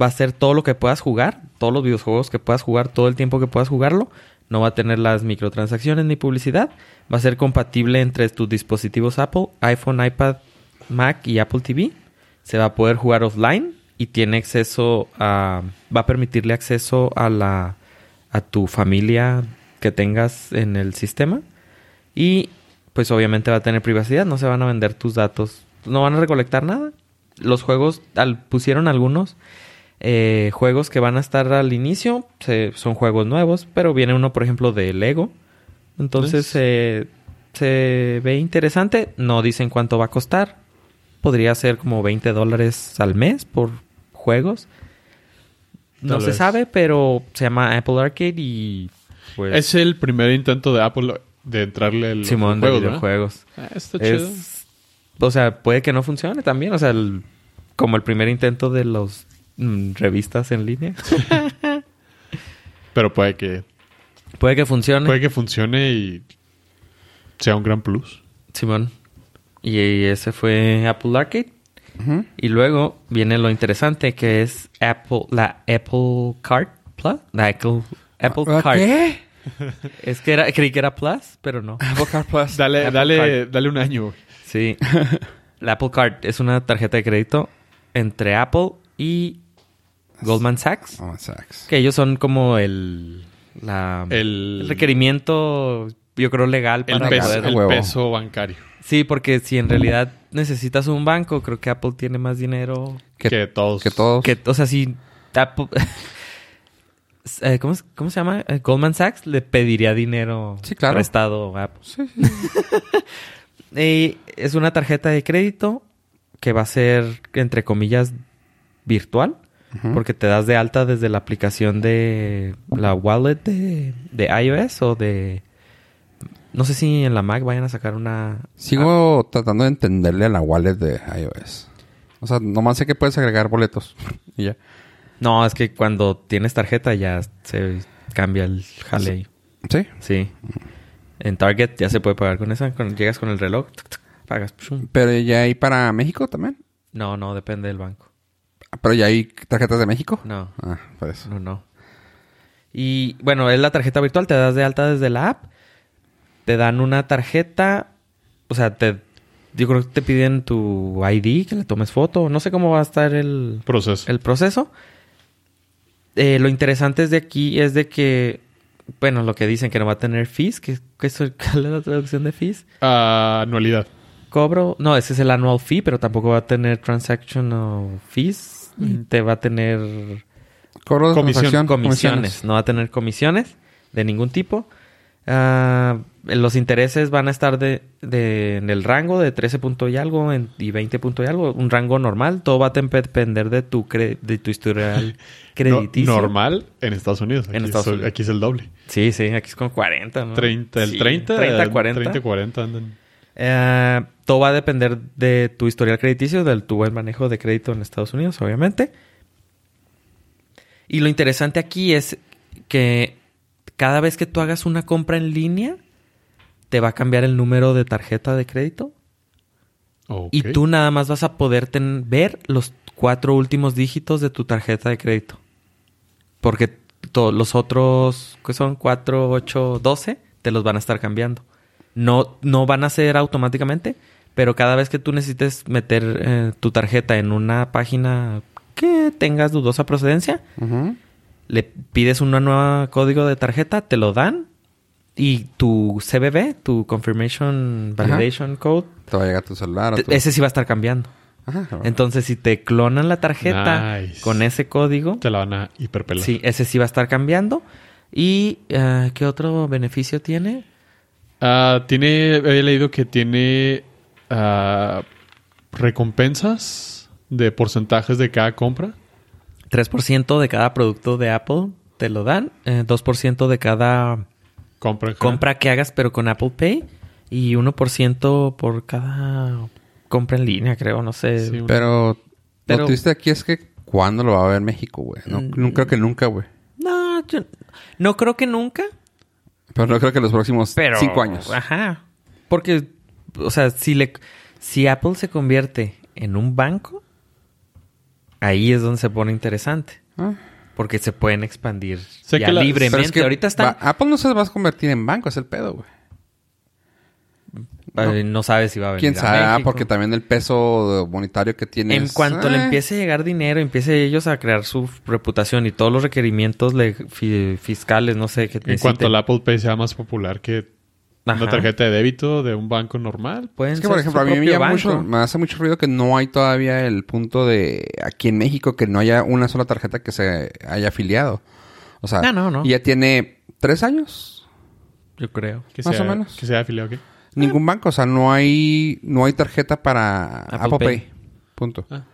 Va a ser todo lo que puedas jugar, todos los videojuegos que puedas jugar, todo el tiempo que puedas jugarlo. No va a tener las microtransacciones ni publicidad. Va a ser compatible entre tus dispositivos Apple, iPhone, iPad, Mac y Apple TV. Se va a poder jugar offline y tiene acceso a va a permitirle acceso a la a tu familia que tengas en el sistema y pues obviamente va a tener privacidad, no se van a vender tus datos, no van a recolectar nada. Los juegos, al, pusieron algunos eh, juegos que van a estar al inicio, se- son juegos nuevos, pero viene uno, por ejemplo, de Lego. Entonces eh, se ve interesante, no dicen cuánto va a costar. Podría ser como 20 dólares al mes por juegos. No Tal se vez. sabe, pero se llama Apple Arcade y pues... Es el primer intento de Apple de entrarle al Simón de videojuegos. Ah, está chido. Es, o sea, puede que no funcione también. O sea, el- como el primer intento de los revistas en línea. Pero puede que, puede que funcione. puede que funcione y sea un gran plus. Simón. Y ese fue Apple Arcade. Y luego viene lo interesante que es Apple, la Apple Card Plus. La Apple, Apple ¿Ah, Card. ¿Qué? Es que era, creí que era Plus, pero no. Apple Card Plus. Dale, Apple dale, Card. dale un año. Sí. la Apple Card es una tarjeta de crédito entre Apple y Goldman Sachs. Oh, Sachs. Que ellos son como el, la, El- el requerimiento, yo creo, legal El, para peso, poder... el Huevo. peso bancario. Sí, porque si en realidad necesitas un banco, creo que Apple tiene más dinero Que, que todos. que todos. que... O sea, si Apple... Eh, ¿cómo, cómo se llama? Eh, Goldman Sachs le pediría dinero Sí, claro. prestado a Apple. Sí, sí. Y es una tarjeta de crédito que va a ser, entre comillas, virtual. Porque te das de alta desde la aplicación de la wallet de, de iOS o de... No sé si en la Mac vayan a sacar una... Sigo tratando de entenderle a la wallet de iOS. O sea, nomás sé que puedes agregar boletos. y ya. No, es que cuando tienes tarjeta ya se cambia el jale. ¿Sí? Sí. En Target ya se puede pagar con esa. Cuando llegas con el reloj, tuc, tuc, pagas. pshum. Pero ya hay para México también. No, no, depende del banco. Pero ya hay tarjetas de México. No, Ah, por eso. no, no. Y bueno, es la tarjeta virtual. Te das de alta desde la app. Te dan una tarjeta. O sea, te... Yo creo que te piden tu ID, que le tomes foto. No sé cómo va a estar el, Proceso. el proceso. Eh, lo interesante es de aquí es de que, bueno, lo que dicen que no va a tener fees, que, que eso- ¿cuál es la traducción de fees? Ah, anualidad. Cobro, no, ese es el annual fee, pero tampoco va a tener transactional fees. Te va a tener Cobro de Comisión. transacción, comisiones, no va a tener comisiones de ningún tipo. Ah, los intereses van a estar de, de- en el rango de 13 punto y algo en- y 20 punto y algo, un rango normal. Todo va a depender de tu, cre- de tu historial No- crediticio. normal en Estados Unidos. Aquí, En Estados es, Unidos. aquí es el doble. Sí, sí, aquí es con 40, ¿no? 30, el Sí, 30, 30, 40. 30, 40 andan. Eh, todo va a depender de tu historial crediticio, del tu buen manejo de crédito en Estados Unidos, obviamente. Y lo interesante aquí es que cada vez que tú hagas una compra en línea, te va a cambiar el número de tarjeta de crédito. Y tú nada más vas a poder ten- ver los cuatro últimos dígitos de tu tarjeta de crédito. Porque los otros, que son 4, 8, 12, te los van a estar cambiando. No, no van a ser automáticamente, pero cada vez que tú necesites meter eh, tu tarjeta en una página que tengas dudosa procedencia, le pides un nuevo código de tarjeta, te lo dan y tu CBV, tu Confirmation Validation Code, Te va a llegar a tu celular. o te- tu- ese sí va a estar cambiando. Ajá. Entonces, si te clonan la tarjeta Nice. con ese código, Te la van a hiperpelar. sí, ese sí va a estar cambiando. ¿Y eh, qué otro beneficio tiene? Ah, tiene, había leído que tiene ah, recompensas de porcentajes de cada compra. 3% de cada producto de Apple te lo dan, eh, 2% de cada Compra. compra que hagas pero con Apple Pay y 1% por cada compra en línea, creo, no sé. Sí, Pero, Pero- lo triste aquí es que ¿cuándo lo va a ver México, güey? No, Mm. no creo que nunca, güey. No, yo no creo que nunca, Pero no creo que los próximos pero cinco años. Ajá. Porque o sea, si le si Apple se convierte en un banco, ahí es donde se pone interesante, Ah. porque se pueden expandir Sé ya que la- libremente. Pero es que Ahorita están Apple no se va a convertir en banco, es el pedo, güey. Eh, no, sabe si va a venir Quién a sabe, Ah, México. porque también el peso monetario que tiene. En cuanto le eh, empiece a llegar dinero, empiece ellos a crear su reputación y todos los requerimientos le- fi- fiscales, no sé, que En cuanto el Apple Pay sea más popular que Ajá. una tarjeta de débito de un banco normal. Pueden Es que, ser por ejemplo, a mí me, llama mucho, me hace mucho ruido que no hay todavía el punto de aquí en México que no haya una sola tarjeta que se haya afiliado. O sea, Ah, no, no. y ya tiene tres años. Yo creo. Que Más sea, o menos. Que sea afiliado, ¿qué? Ningún banco, o sea, no hay no hay tarjeta para Apple Apple, Pay. Pay. Punto. Ah.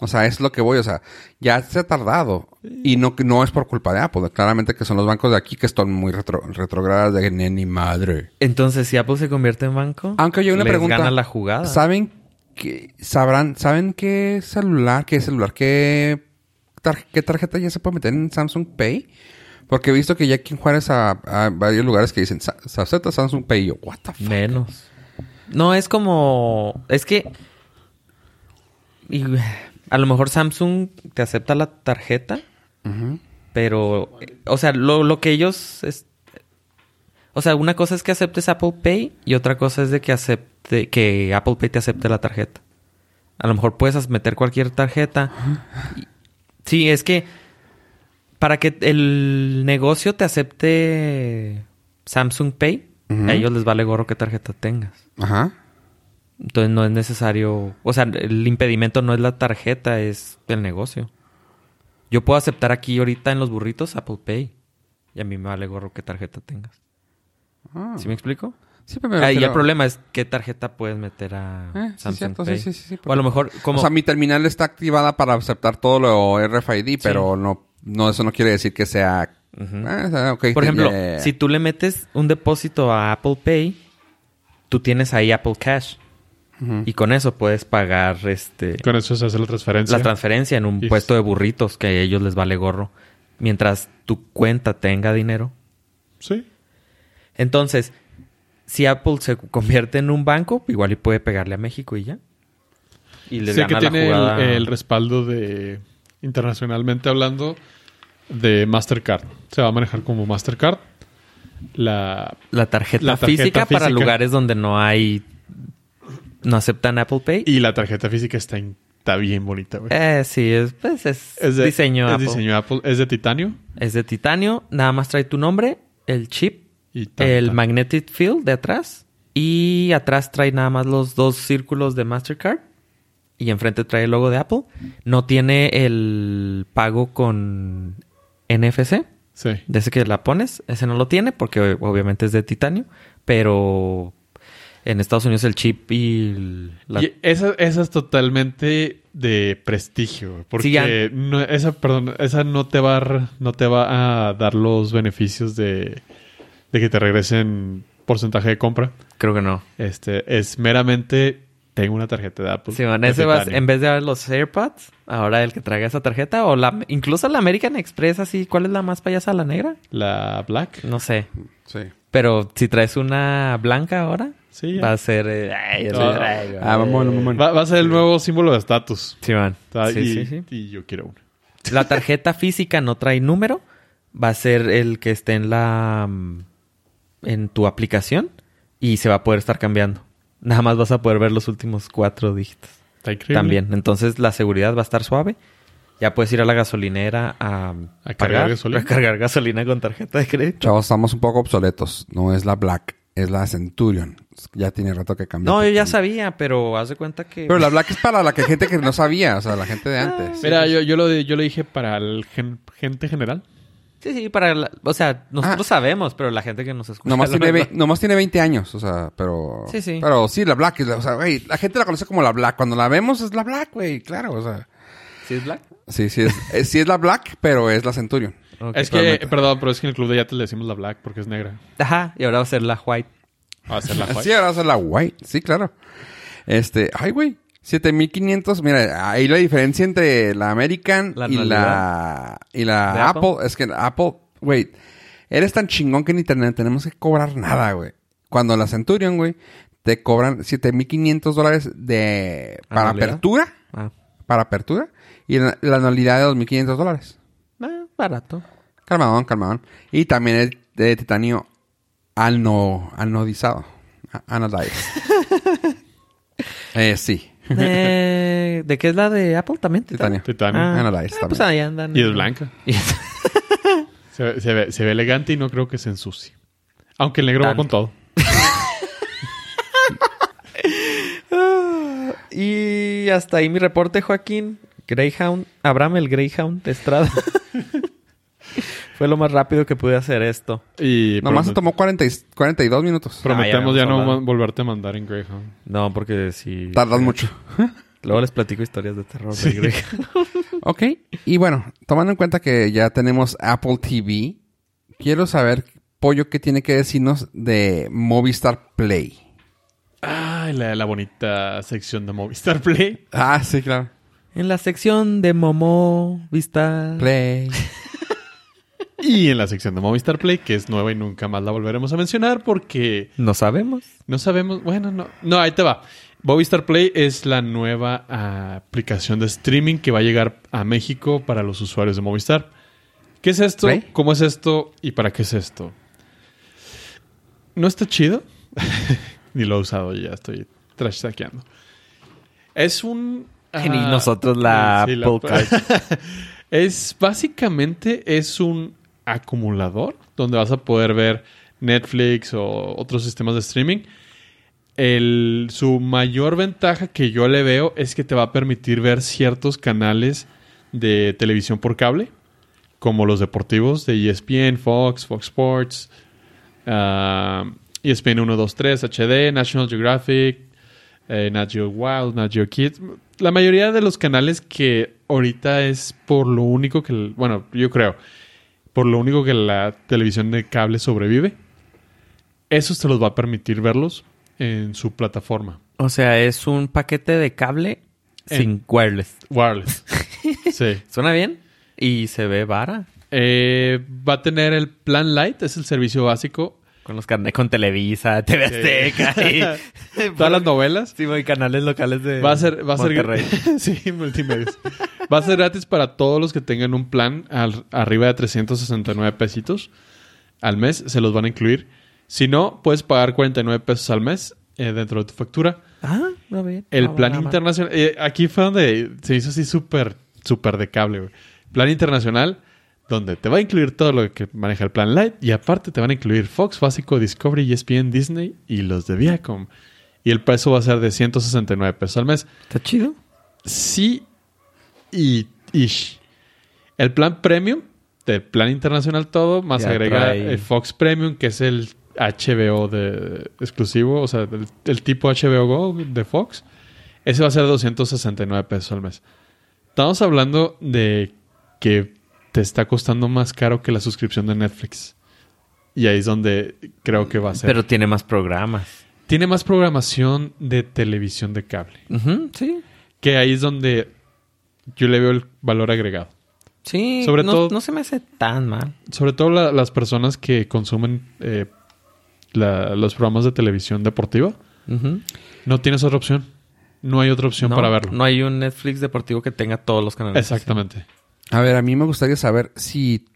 O sea, es lo que voy, o sea, ya se ha tardado y no que no es por culpa de Apple, claramente que son los bancos de aquí que están muy retro, retrogradas de ni madre. Entonces, si Apple se convierte en banco, Aunque oye una les pregunta, gana la jugada. ¿Saben que sabrán saben qué celular, qué celular, qué tar- qué tarjeta ya se puede meter en Samsung Pay? Porque he visto que ya aquí en Juárez a, a varios lugares que dicen "Sa- se acepta Samsung Pay y yo, what the fuck? Menos. No, es como... Es que... y, a lo mejor Samsung te acepta la tarjeta, pero... O sea, lo, lo que ellos... es- o sea, una cosa es que aceptes Apple Pay y otra cosa es de que acepte... Que Apple Pay te acepte la tarjeta. A lo mejor puedes meter cualquier tarjeta. Y- Sí, es que... Para que el negocio te acepte Samsung Pay, a ellos les vale gorro qué tarjeta tengas. Ajá. Entonces no es necesario, o sea, el impedimento no es la tarjeta, es el negocio. Yo puedo aceptar aquí ahorita en los burritos Apple Pay. Y a mí me vale gorro qué tarjeta tengas. Ah. ¿Sí me explico? Sí, pero me Ahí refiero- el problema es qué tarjeta puedes meter a Eh, sí, Samsung sí, Pay. sí, sí, sí, o a lo mejor como O sea, mi terminal está activada para aceptar todo lo RFID, pero no, no, eso no quiere decir que sea. Ah, por ejemplo, si tú le metes un depósito a Apple Pay, tú tienes ahí Apple Cash y con eso puedes pagar este Con eso se hace la transferencia. la transferencia en un Y- puesto de burritos que a ellos les vale gorro. Mientras tu cuenta tenga dinero. Sí. Entonces, si Apple se convierte en un banco, igual y puede pegarle a México y ya. Y sé que gana la tiene el, jugada. el respaldo de internacionalmente hablando de Mastercard. Se va a manejar como Mastercard. La la, tarjeta la tarjeta física, para lugares donde no hay... No aceptan Apple Pay. y la tarjeta física está, está bien bonita, güey. Eh, sí, es, pues es, Es de diseño es Apple. diseño Apple. Es de titanio. Es de titanio. Nada más trae tu nombre, el chip Y tan, el tan. magnetic field de atrás y atrás trae nada más los dos círculos de Mastercard y enfrente trae el logo de Apple. No tiene el pago con NFC, Sí. de ese que la pones, ese no lo tiene porque obviamente es de titanio, pero en Estados Unidos el chip y el- la- Y esa, esa es totalmente de prestigio, porque Sí, ya- no, esa, perdón, esa no te va a, no te va a dar los beneficios de, de que te regresen porcentaje de compra. creo que no. Este es meramente tengo una tarjeta de Apple. Sí, de ese va- titanio. en vez de ver los AirPods, ahora el que traiga esa tarjeta o la incluso la American Express así, ¿cuál es la más payasa, la negra? la Black. No sé. Sí. Pero si traes una blanca ahora, Sí, va a ser. eh, ay, No. sí traigo, Ah, vamos, vamos. Va, va a ser el nuevo símbolo de estatus. Sí, man. Ah, Sí, y, sí, sí. y yo quiero uno. La tarjeta física no trae número. Va a ser el que esté en la. mm, en tu aplicación. Y se va a poder estar cambiando. Nada más vas a poder ver los últimos cuatro dígitos. Está increíble. También. Entonces la seguridad va a estar suave. Ya puedes ir a la gasolinera a A cargar gasolina. A cargar gasolina con tarjeta de crédito. Chavos, estamos un poco obsoletos. No es la Black, es la Centurion. Ya tiene rato que cambió. No, yo ya sabía, pero haz de cuenta que... Pero la Black es para la que gente que no sabía, o sea, la gente de antes. Mira, yo, yo, lo, yo lo dije para el gen- gente general. Sí, sí, para... la- O sea, nosotros sabemos, pero la gente que nos escucha... Ah. Nomás tiene, ve- nomás tiene 20 años, o sea, pero... Sí, sí. Pero sí, la Black, es la- o sea, güey, la gente la conoce como la Black. Cuando la vemos es la Black, güey, claro, o sea... ¿Sí es Black? Sí, sí es, es- sí es la Black, pero es la Centurion. Es que, perdón, pero es que en el club de yates le decimos la black porque es negra. Ajá, y ahora va a ser la white. Va a ser la white. Sí, ahora va a ser la White, sí, claro. Este, ay, güey, 7500, mira, ahí la diferencia entre la American La y la y la ¿De Apple? Apple? es que Apple, güey, eres tan chingón que ni te tenemos que cobrar nada, güey. Cuando la Centurion, güey, te cobran 7500 dólares de para ¿Anualidad? apertura, Ah, para apertura y la, la anualidad de 2500 dólares. eh, barato. Calmadón, calmadón. Y también es de titanio ano, anodizado. Anodized. eh, sí. Eh, ¿De qué es la de Apple también? Titanio. Titanio. Ah, Anodized ah, pues también. ahí andan. Y es blanca. Y- Se, ve- se ve, se ve elegante y no creo que se ensucie. Aunque el negro va con todo. Y hasta ahí mi reporte, Joaquín. Greyhound, Abraham el Greyhound de Estrada. Fue lo más rápido que pude hacer esto. Y Nomás se tomó 40 y- 42 minutos. prometemos Ah, ya ya, no volverte a mandar en Greyhound. No, porque si... Tardas mucho. Luego les platico historias de terror Sí. de Greyhound. ok. Y bueno, tomando en cuenta que ya tenemos Apple TV, quiero saber, Pollo, qué tiene que decirnos de Movistar Play. Ay, la, la bonita sección de Movistar Play. Ah, sí, claro. En la sección de Momo Vista... Play. Y en la sección de Movistar Play, que es nueva y nunca más la volveremos a mencionar porque No sabemos. no sabemos. Bueno, no. No, ahí te va. Movistar Play es la nueva aplicación de streaming que va a llegar a México para los usuarios de Movistar. ¿Qué es esto? Play. ¿Cómo es esto? ¿Y para qué es esto? No está chido. Ni lo he usado, ya estoy trash saqueando. Es un. Ni ah, nosotros la sí, es básicamente es un acumulador donde vas a poder ver Netflix o otros sistemas de streaming. Su mayor ventaja que yo le veo es que te va a permitir ver ciertos canales de televisión por cable, como los deportivos de ESPN, Fox, Fox Sports, ESPN 1, 2, 3, HD, National Geographic, eh, Nat Geo Wild, Nat Geo Kids. La mayoría de los canales que ahorita es por lo único que, bueno, yo creo, por lo único que la televisión de cable sobrevive, esos te los va a permitir verlos en su plataforma. O sea, es un paquete de cable En- sin wireless. Wireless. sí. ¿Suena bien? Y se ve vara. Eh, va a tener el plan light, es el servicio básico. Con los carnes con Televisa, TV Azteca y... Todas las novelas. Sí, y canales locales de Va a ser, va a ser Monterrey. sí, multimedios. Va a ser gratis para todos los que tengan un plan al- arriba de 369 pesitos al mes. Se los van a incluir. Si no, puedes pagar 49 pesos al mes eh, dentro de tu factura. Ah, no bien. El plan internacional. eh, aquí fue donde se hizo así súper, súper de cable, güey. Plan internacional, donde te va a incluir todo lo que maneja el plan Light. Y aparte te van a incluir Fox, Básico, Discovery, ESPN, Disney y los de Viacom. Y el precio va a ser de 169 pesos al mes. ¿Está chido? Sí y ish. El plan premium, del plan internacional todo, más Ya agrega el Fox Premium, que es el HBO de exclusivo, o sea, el, el tipo HBO Go de Fox. Ese va a ser 269 pesos al mes. Estamos hablando de que te está costando más caro que la suscripción de Netflix. Y ahí es donde creo que va a ser. Pero tiene más programas. Tiene más programación de televisión de cable. Sí. Que ahí es donde yo le veo el valor agregado. Sí, Sobre no, todo- no se me hace tan mal. Sobre todo la- las personas que consumen eh, la- los programas de televisión deportiva. No tienes otra opción. No hay otra opción no, para verlo. No hay un Netflix deportivo que tenga todos los canales. Exactamente. A ver, a mí me gustaría saber si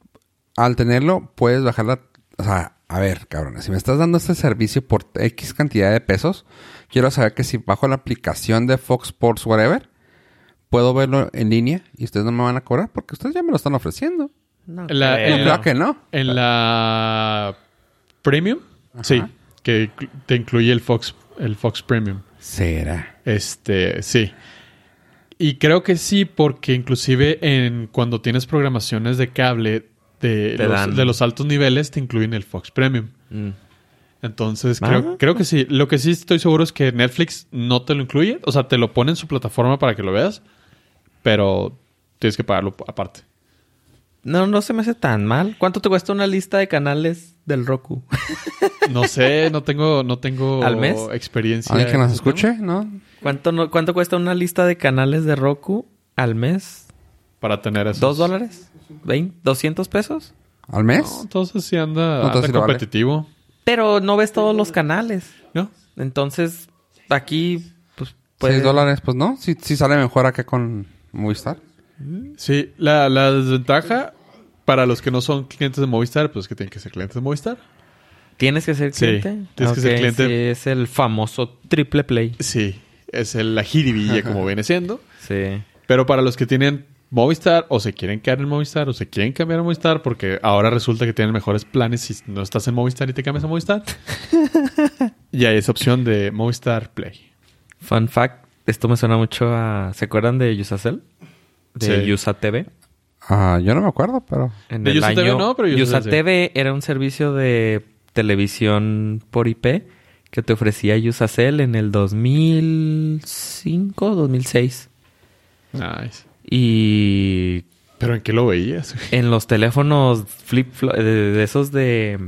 al tenerlo puedes bajar la... O sea, a ver, cabrón, si me estás dando este servicio por X cantidad de pesos, quiero saber que si bajo la aplicación de Fox Sports Whatever, puedo verlo en línea y ustedes no me van a cobrar porque ustedes ya me lo están ofreciendo. No, La- creo. en No la- creo que no. En la Premium, sí, que te incluye el Fox, el Fox Premium. Será. Este, sí. Y creo que sí, porque inclusive en cuando tienes programaciones de cable de, los, de los altos niveles, te incluyen el Fox Premium. Mm. Entonces, Ah. creo, creo que sí. Lo que sí estoy seguro es que Netflix no te lo incluye. O sea, te lo pone en su plataforma para que lo veas. Pero tienes que pagarlo aparte. No, no se me hace tan mal. ¿Cuánto te cuesta una lista de canales del Roku? No sé, no tengo, no tengo ¿Al mes? experiencia. ¿Alguien que nos escuche? ¿No? ¿Cuánto, no- ¿Cuánto cuesta una lista de canales de Roku al mes? Para tener eso. ¿Dos dólares? ¿Vein- ¿200 pesos? ¿Al mes? No, entonces sí anda, No, entonces anda sí lo vale. competitivo. Pero no ves todos los canales. ¿No? Entonces, aquí, pues, ¿Seis puedes... dólares? Pues no. Sí, sí sale mejor acá con Movistar. Sí, la, la desventaja para los que no son clientes de Movistar, pues que tienen que ser clientes de Movistar. ¿Tienes que ser Sí, cliente? tienes que ser cliente. sí, es el famoso triple play. Sí, es el, la jiribilla como viene siendo. Sí. Pero para los que tienen Movistar o se quieren quedar en Movistar o se quieren cambiar a Movistar porque ahora resulta que tienen mejores planes si no estás en Movistar y te cambias a Movistar. y hay esa opción de Movistar Play. Fun fact, esto me suena mucho a... ¿Se acuerdan de Yusacel? De Sí. Yusa TV. Ah, yo no me acuerdo, pero... En De el Yusa TV no, pero Yusa. TV era un servicio de televisión por IP que te ofrecía Yusacel en el 2005, 2006. Nice. Y ¿Pero en qué lo veías? en los teléfonos flip de, de esos de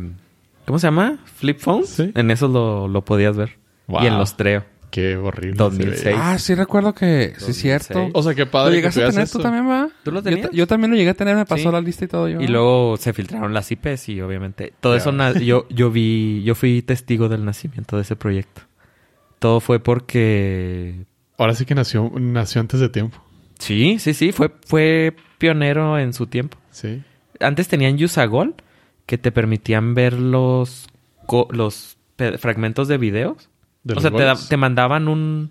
¿cómo se llama? Flip phones. Sí. En esos lo, lo podías ver. Wow. Y en los Treo. Qué horrible. 2006. se veía. Ah, sí recuerdo que... Sí, 2006. cierto. O sea, qué ¿Lo padre que llegaste a tener tú también, va? ¿Tú lo Yo tenías? ta- Yo, también lo llegué a tener. Me pasó Sí. la lista y todo yo. Y luego se filtraron las IPs y obviamente todo eso yo yo vi yo fui testigo del nacimiento de ese proyecto. Todo fue porque Ahora sí que nació, nació antes de tiempo. sí, sí, sí, fue fue pionero en su tiempo. Sí. Antes tenían Usagol que te permitían ver los los fragmentos de videos. De o sea, te, da- te mandaban un,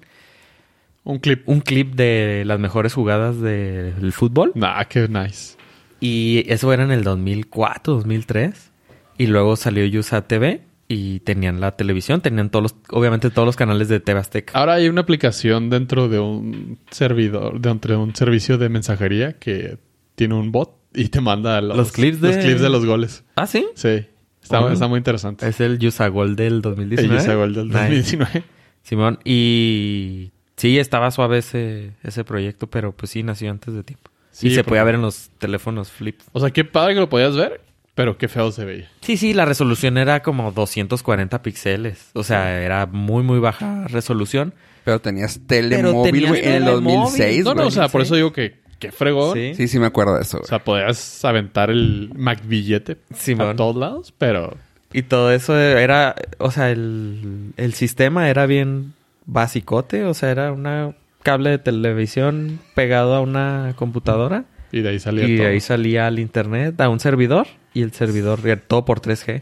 Un clip. un clip de las mejores jugadas del fútbol. Nah, qué nice. Y eso era en el 2004, 2003. Y luego salió Yusa TV y tenían la televisión, tenían todos los, obviamente todos los canales de TV Azteca. Ahora hay una aplicación dentro de un servidor, dentro de un servicio de mensajería que tiene un bot y te manda los, Los clips de- los clips de los goles. Ah, sí. Sí. Está, Oh. está muy interesante. Es el Usagol del 2019. El Yusa Gol del Nice. 2019. Simón, y sí, estaba suave ese, ese proyecto, pero pues sí, nació antes de tiempo. Sí, y se porque- podía ver en los teléfonos flip. O sea, qué padre que lo podías ver, pero qué feo se veía. Sí, sí, la resolución era como 240 píxeles. O sea, era muy, muy baja resolución. Pero tenías telemóvil, güey, en el telemóvil. 2006, No, no, o sea, por eso digo que qué fregón. Sí. Sí, sí me acuerdo de eso, O sea, podías aventar el Mac billete Simón. a todos lados, pero Y todo eso era, o sea, el, el sistema era bien basicote, o sea, era una cable de televisión pegado a una computadora y de ahí salía y de ahí salía al internet a un servidor y el servidor todo por 3G.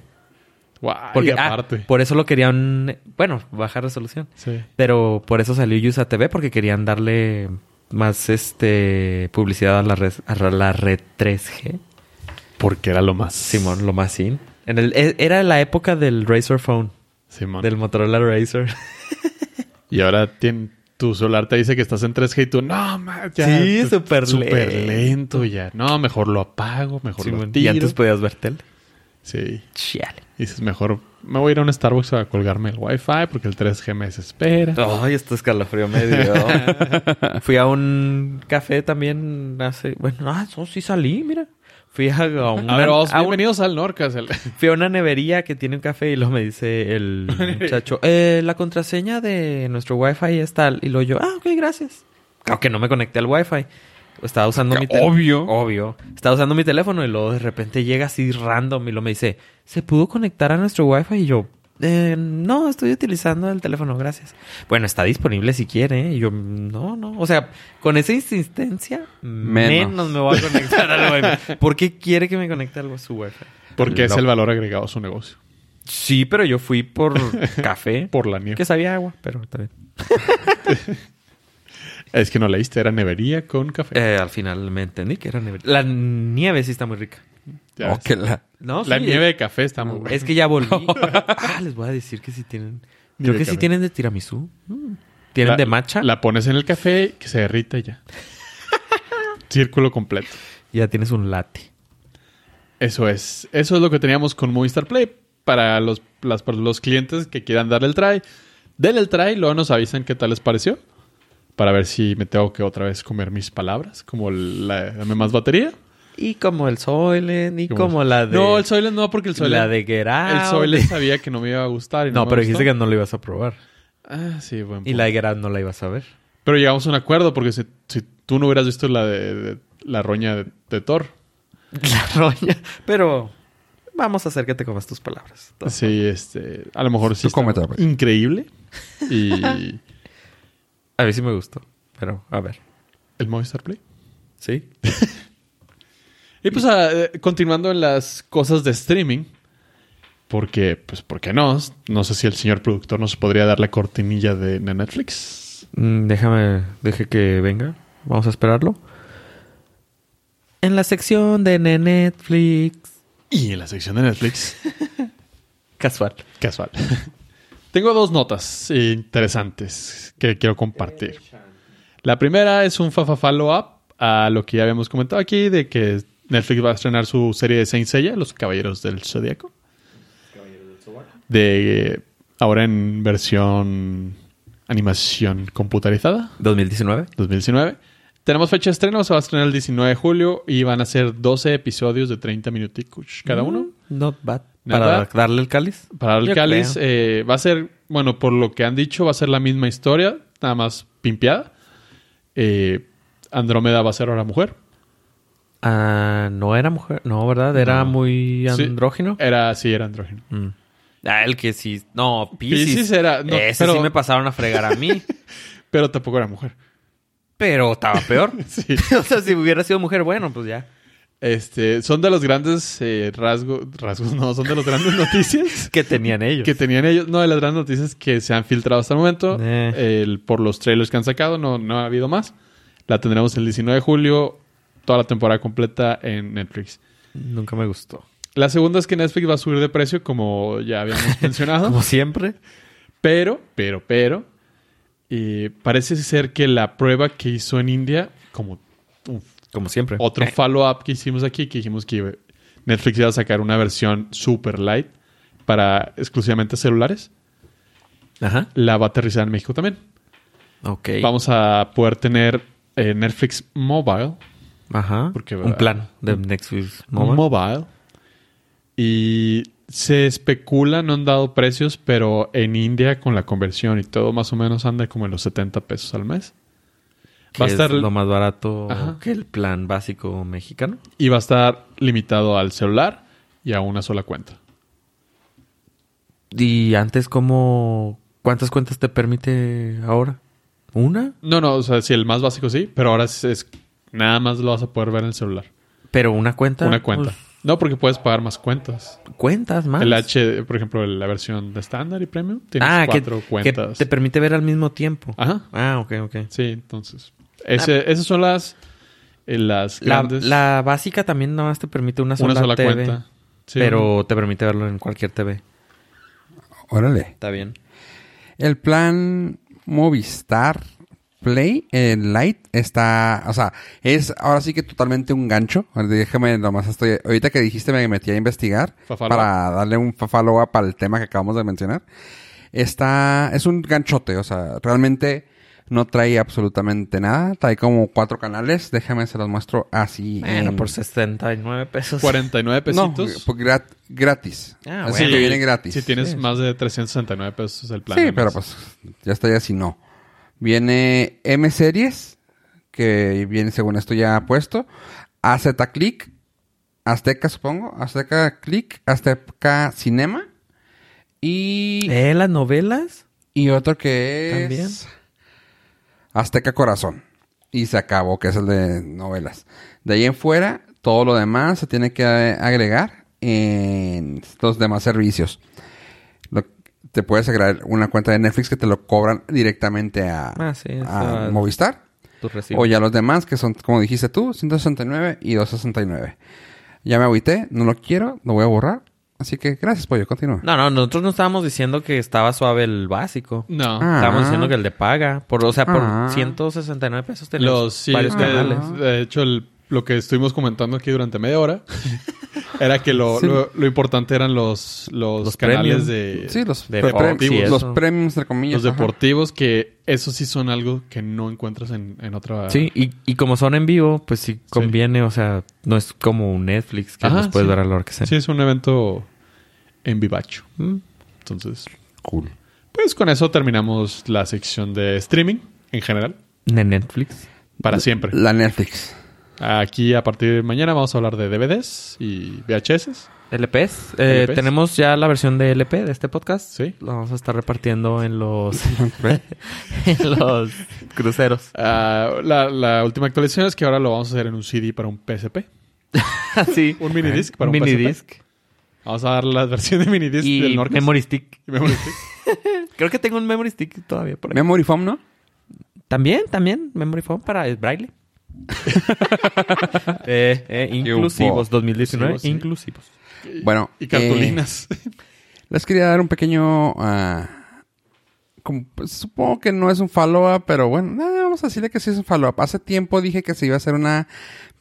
Guay, Porque, ah, aparte. por eso lo querían, bueno, baja resolución. Sí. Pero por eso salió Yusa TV porque querían darle más este publicidad a la red, a la red 3G. Porque era lo más. Simón, lo más sin. En el, e- era la época del Razer Phone, Simón. del Motorola Razer. Y ahora tien- tu celular te dice que estás en 3G y tú, no, ma, ya. Sí, súper Súper lento. lento ya. No, mejor lo apago, mejor lo Simón. tiro. y antes podías ver tele. Sí. Chale. Dices, mejor me voy a ir a un Starbucks a colgarme el Wi-Fi porque el 3G me desespera. Ay, esto escalofrío me dio. Fui a un café también hace... Bueno, ah, no, sí salí, mira. Fui a, a una, A ver, vos, a un- bienvenidos al Norcas. el- fui a una nevería que tiene un café y luego me dice el muchacho, eh, la contraseña de nuestro wifi es tal. Y luego yo, ah, ok, gracias. Claro que no me conecté al wifi. Estaba usando mi teléfono. Obvio. Obvio. Estaba usando mi teléfono y luego de repente llega así random y luego me dice, ¿se pudo conectar a nuestro wifi? Y yo, "Eh, no, estoy utilizando el teléfono, gracias. Bueno, está disponible si quiere. ¿eh?". Y yo, no, no. O sea, con esa insistencia, menos, Menos. me voy a conectar al wifi. ¿Por qué quiere que me conecte a su wifi? Porque es el valor agregado a su negocio. Sí, pero yo fui por café. Por la nieve. que sabía agua, pero está bien. Es que no leíste, era nevería con café. Eh, al final me entendí que era nieve. La nieve sí está muy rica. Ya Oh, que la... No, La sí, nieve de café está muy buena. Es que ya volví. ah, les voy a decir que sí tienen. Creo que sí tienen de tiramisú. ¿Tienen La- de matcha? La pones en el café, que se derrita y ya. Círculo completo. Ya tienes un latte. Eso es. Eso es lo que teníamos con Movistar Play. Para los, las, para los clientes que quieran darle el try. Denle el try, luego nos avisan qué tal les pareció. Para ver si me tengo que otra vez comer mis palabras. Como la, dame más batería. Y como el Soylent, y como la de... No, el Soylent no, porque el Soylent... La de Get El Out. Soylent sabía que no me iba a gustar. y No, pero dijiste que no lo ibas a probar. Ah, sí, buen Y la de Get Out no la ibas a ver. Pero llegamos a un acuerdo porque si, si tú no hubieras visto la de, de- la roña de, de Thor. La roña. Pero vamos a hacer que te comas tus palabras. Sí, este... A lo mejor sí Tú está cómetela, pues. increíble. Y... A mí sí me gustó. Pero, a ver. ¿El Movistar Play? ¿Sí? Y pues ah, eh, continuando en las cosas de streaming, porque, pues, ¿por qué no? No sé si el señor productor nos podría dar la cortinilla de, de Netflix. Mm, déjame... Deje que venga. Vamos a esperarlo. En la sección de Netflix. Y en la sección de Netflix, Casual. casual. Tengo dos notas interesantes que quiero compartir. La primera es un fafa follow-up a lo que ya habíamos comentado aquí, de que Netflix va a estrenar su serie de Saint Seiya, Los Caballeros del Zodíaco. De ahora en versión animación computarizada, 2019. 2019. Tenemos fecha de estreno, se va a estrenar el 19 de julio y van a ser 12 episodios de 30 minuticos cada uno. Not bad. Para darle el cáliz. Para el Yo cáliz eh, va a ser, bueno, por lo que han dicho, va a ser la misma historia, nada más pimpeada. Eh, Andrómeda va a ser ahora mujer. Ah, no era mujer. No, ¿verdad? Era No. muy Sí. andrógino. Era, sí, era andrógeno. Mm. Ah, el que sí. No, Pisces. Piscis era- no, Ese pero- sí me pasaron a fregar a mí. Pero tampoco era mujer. pero estaba peor. Sí. o sea, si hubiera sido mujer, bueno, pues ya. Este, son de los grandes eh, rasgos, rasgos no, son de los grandes noticias ¿Qué tenían ellos? que tenían ellos, no, de las grandes noticias que se han filtrado hasta el momento, Eh. el- por los trailers que han sacado, no, no ha habido más. La tendremos el 19 de julio, toda la temporada completa en Netflix. Nunca me gustó. La segunda es que Netflix va a subir de precio, como ya habíamos mencionado. Como siempre. Pero, pero, pero, eh, parece ser que la prueba que hizo en India, como un Como siempre. otro Eh, follow-up que hicimos aquí, que dijimos que Netflix iba a sacar una versión super light para exclusivamente celulares, Ajá. la va a aterrizar en México también. Ok. Vamos a poder tener eh, Netflix Mobile. Ajá. Porque, Un plan de Netflix Mobile. Mobile. Y se especula, no han dado precios, pero en India con la conversión y todo más o menos anda como en los 70 pesos al mes. Que Va a estar es lo más barato Ajá. que el plan básico mexicano. y va a estar limitado al celular y a una sola cuenta. Y antes, ¿cómo... ¿Cuántas cuentas te permite ahora? ¿Una? No, no, o sea, sí, el más básico sí, pero ahora es, es- nada más lo vas a poder ver en el celular. Pero una cuenta. Una cuenta. No, porque puedes pagar más cuentas. cuentas más. El H, por ejemplo, la versión de estándar y premium, tienes ah, que, cuatro que cuentas. te permite ver al mismo tiempo. Ajá. Ah, ok, ok. Sí, entonces. Ese- Esas son las, eh, las La, grandes. la básica también nada más te permite una sola, una sola TV, cuenta. Sí, pero te permite verlo en cualquier TV. Órale. Está bien. El plan Movistar Play, el Lite, está, o sea, es ahora sí que totalmente un gancho. Déjame nomás estoy, ahorita que dijiste me metí a investigar para darle un follow up al tema que acabamos de mencionar. Está, es un ganchote, o sea, realmente no trae absolutamente nada. Trae como cuatro canales. Déjame se los muestro así. Bueno, en- por 69 pesos. 49 No, pesitos. por grat- gratis. Ah, Así bueno. que viene gratis. Si tienes Sí. más de 369 pesos el plan. Sí, pero pues ya está ya si no. Viene M Series, que viene según esto ya puesto. AZ Click, Azteca supongo, Azteca Click, Azteca Cinema. Y, ¿Eh? ¿Las novelas? y otro que es También. Azteca Corazón. Y se acabó, que es el de novelas. De ahí en fuera, todo lo demás se tiene que agregar en los demás servicios. Lo- te puedes agregar una cuenta de Netflix que te lo cobran directamente a, Ah, sí, a Movistar. O ya los demás, que son, como dijiste tú, 169 y 269. Ya me agüité, no lo quiero, lo voy a borrar. Así que gracias, pollo, continúa. No, no, nosotros no estábamos diciendo que estaba suave el básico. No. Ah. Estábamos diciendo que el de paga. Por, o sea, por Ah. 169 pesos tenemos Los, sí, varios de, canales. de hecho, el- lo que estuvimos comentando aquí durante media hora era que lo, Sí. lo, lo importante eran los, los, Los canales premium. de Sí, los, de pre- los premiums, entre comillas. los ajá. deportivos, que eso sí son algo que no encuentras en, en otra... Sí, y, y como son en vivo, pues sí conviene. O sea, no es como un Netflix que Ajá, los puedes sí. ver a la hora que sea. Sí, es un evento en vivacho. Mm. Entonces, Cool. pues con eso terminamos la sección de streaming en general. De Netflix. Para siempre. La Netflix. Aquí a partir de mañana vamos a hablar de DVDs y VHS. LPs. Eh, LPs. Tenemos ya la versión de LP de este podcast. Sí. Lo vamos a estar repartiendo en los, en los cruceros. Ah, la, la última actualización es que ahora lo vamos a hacer en un CD para un PSP. Así. Un mini disc para Un un, mini disc. Vamos a dar la versión de mini disc Y del Norcas. Memory Stick. Y memory stick. Creo que tengo un Memory Stick todavía por ahí. Memory foam, ¿no? También, también. Memory Foam para el braille. eh, eh, inclusivos. 2019. Sí, sí. Inclusivos. Bueno. Y cartulinas. eh, les quería dar un pequeño... ah, como- pues, supongo que no es un follow-up, pero bueno, nada, vamos a decirle que sí es un follow-up. Hace tiempo dije que se iba a hacer una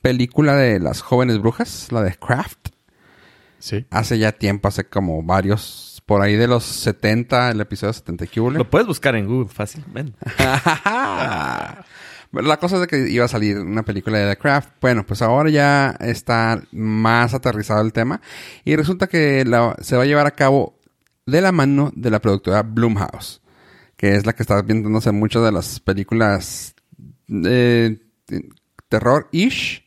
película de las jóvenes brujas, la de Craft. sí. Hace ya tiempo, hace como varios, por ahí de los 70, el episodio 70 que. Lo puedes buscar en Google fácilmente. La cosa es de que iba a salir una película de The Craft. Bueno, pues ahora ya está más aterrizado el tema. Y resulta que se va a llevar a cabo de la mano de la productora Blumhouse. Que es la que está viéndose muchas de las películas de terror-ish.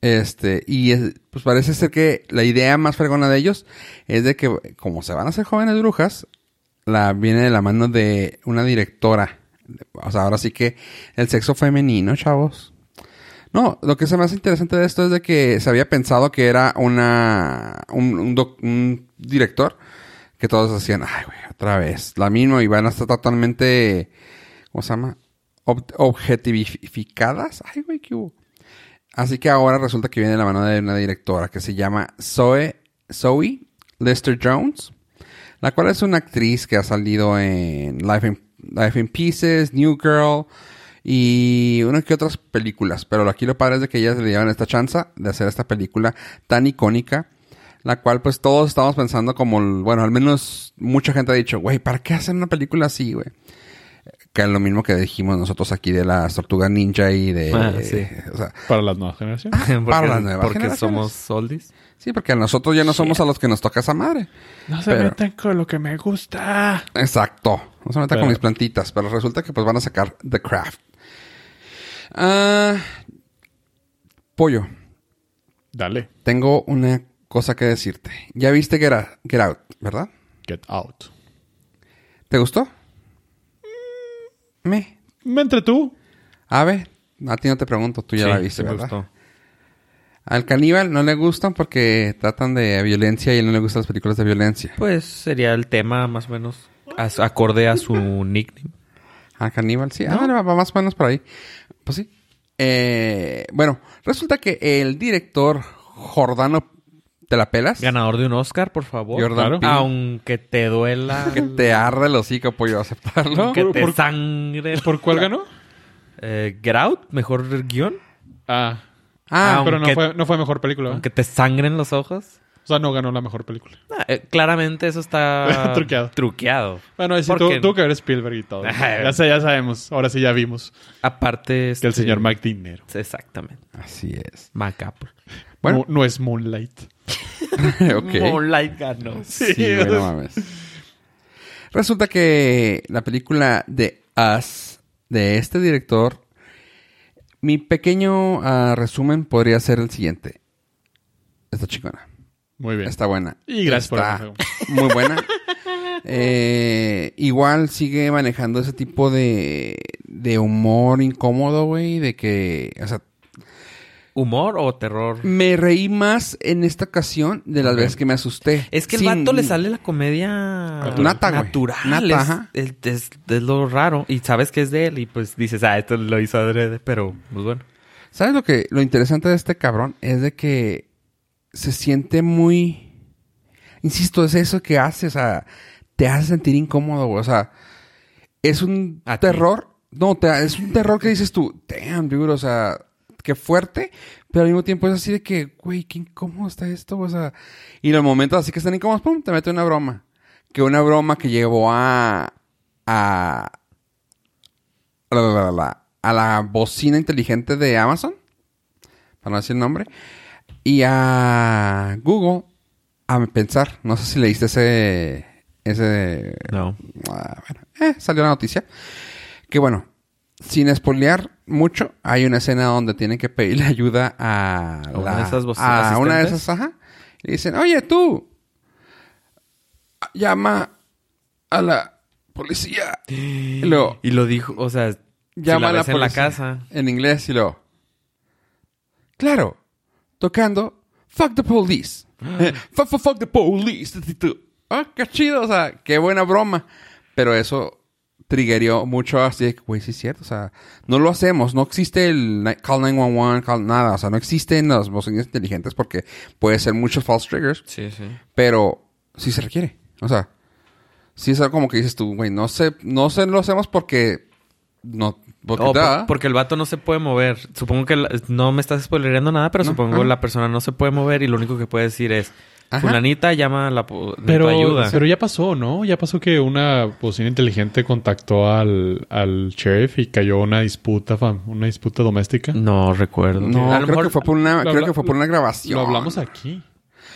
Este, y es- pues parece ser que la idea más fregona de ellos es de que, como se van a hacer jóvenes brujas, la viene de la mano de una directora. O sea, ahora sí que el sexo femenino, chavos. No, lo que se me hace interesante de esto es de que se había pensado que era una un, doc- un director que todos decían, ay, güey, otra vez, la misma y van a estar totalmente, ¿cómo se llama? Ob- objetivificadas. Ay, güey, ¿qué hubo? Así que ahora resulta que viene de la mano de una directora que se llama Zoe, Zoe Lester Jones, la cual es una actriz que ha salido en Life in, Life in Pieces, New Girl y una que otras películas. Pero aquí lo padre es de que ellas le llevan esta chance de hacer esta película tan icónica, la cual pues todos estamos pensando como, bueno, al menos mucha gente ha dicho, güey, ¿para qué hacer una película así, güey? Que es lo mismo que dijimos nosotros aquí de las tortugas ninja y de... Ah, sí. o sea, Para las nuevas generaciones. porque, para las nuevas porque generaciones. somos oldies. Sí, porque nosotros ya no somos a los que nos toca esa madre. No se Pero- metan con lo que me gusta. Exacto. No se meta Pero- con mis plantitas, pero resulta que pues van a sacar The Craft. Ah, pollo, Dale. tengo una cosa que decirte. Ya viste Get, Out- Get Out, ¿verdad? Get out. ¿Te gustó? Me. Entre tú. A ver, a ti no te pregunto, tú ya Sí, la viste, sí me ¿verdad? gustó. Al caníbal no le gustan porque tratan de violencia y a él no le gustan las películas de violencia. Pues sería el tema más o menos as- acorde a su nickname. Al caníbal, sí. Ah, va va más o menos por ahí. Pues sí. Eh, bueno, resulta que el director Jordano... ¿Te la pelas? Ganador de un Oscar, por favor. Jordan. Peele. Aunque te duela. Que te arde el hocico, pollo, aceptarlo. Que Por- te por- sangre. ¿Por cuál ganó? Eh, Get Out, mejor guion. Ah. Ah, pero no fue, no fue mejor película. ¿verdad? Aunque te sangren los ojos. O sea, no ganó la mejor película. Ah, eh, claramente eso está Truqueado. truqueado. Bueno, sí, Porque- tuvo que ver Spielberg y todo. Ya, sé, ya sabemos. Ahora sí ya vimos Aparte. que el este, señor Mike Dinero. Exactamente. así es. Macapro. Bueno. No, no es Moonlight. Moonlight ganó. Sí, mames. Resulta que la película de Us, de este director, mi pequeño ah, resumen podría ser el siguiente. Está chingona. Muy bien. Está buena. Y gracias por el Muy buena. Eh, igual sigue manejando ese tipo de, de humor incómodo, güey, de que, o sea, ¿Humor o terror? me reí más en esta ocasión de las veces que me asusté. Es que el Sin- vato le sale la comedia Nata, natural. Nata, es, ajá. es- es- es lo raro. Y sabes que es de él. Y pues dices, ah, esto lo hizo adrede. Pero, pues bueno. ¿Sabes lo que lo interesante de este cabrón? Es de que se siente muy... Insisto, es eso que hace, o sea, te hace sentir incómodo, güey. O sea, es un terror. No, te- es un terror que dices tú, damn, dude, o sea, qué fuerte. Pero al mismo tiempo es así de que, güey, qué incómodo está esto, o sea. Y en los momentos así que están incómodos, pum, te mete una broma. Que una broma que llevó a. a. a la, la, la- a la bocina inteligente de Amazon. Para no decir el nombre. Y a Google a pensar. No sé si leíste ese. ese. No. Ah, bueno, eh, salió la noticia. Que bueno, sin spoilear mucho, hay una escena donde tienen que pedirle ayuda a, A una de esas a una de esas, ajá. Y dicen, oye tú, llama a la policía. Y luego, Y lo dijo, o sea, llama si a la en policía. casa. En inglés y luego, claro, tocando, fuck the police. fuck, fuck, fuck the police. Ah, qué chido, o sea, qué buena broma. Pero eso triggerió mucho así de que, güey, sí es cierto, o sea, no lo hacemos, no existe el call 911, call nada, o sea, no existen las bocinas inteligentes porque puede ser muchos false triggers, Sí, sí. pero sí se requiere, o sea, sí es algo como que dices tú, güey, no sé, no sé, lo hacemos porque no, porque Oh, por- da. porque el vato no se puede mover. Supongo que la- no me estás spoilereando nada, pero No, supongo ajá. la persona no se puede mover y lo único que puede decir es. Fulanita llama a la Pero, ayuda. pero ya pasó, ¿no? Ya pasó que una bocina inteligente contactó al, al sheriff y cayó una disputa, fam- una disputa doméstica. no recuerdo. No, A lo creo mejor- que fue por una, Lo creo que fue por una grabación. Lo hablamos aquí.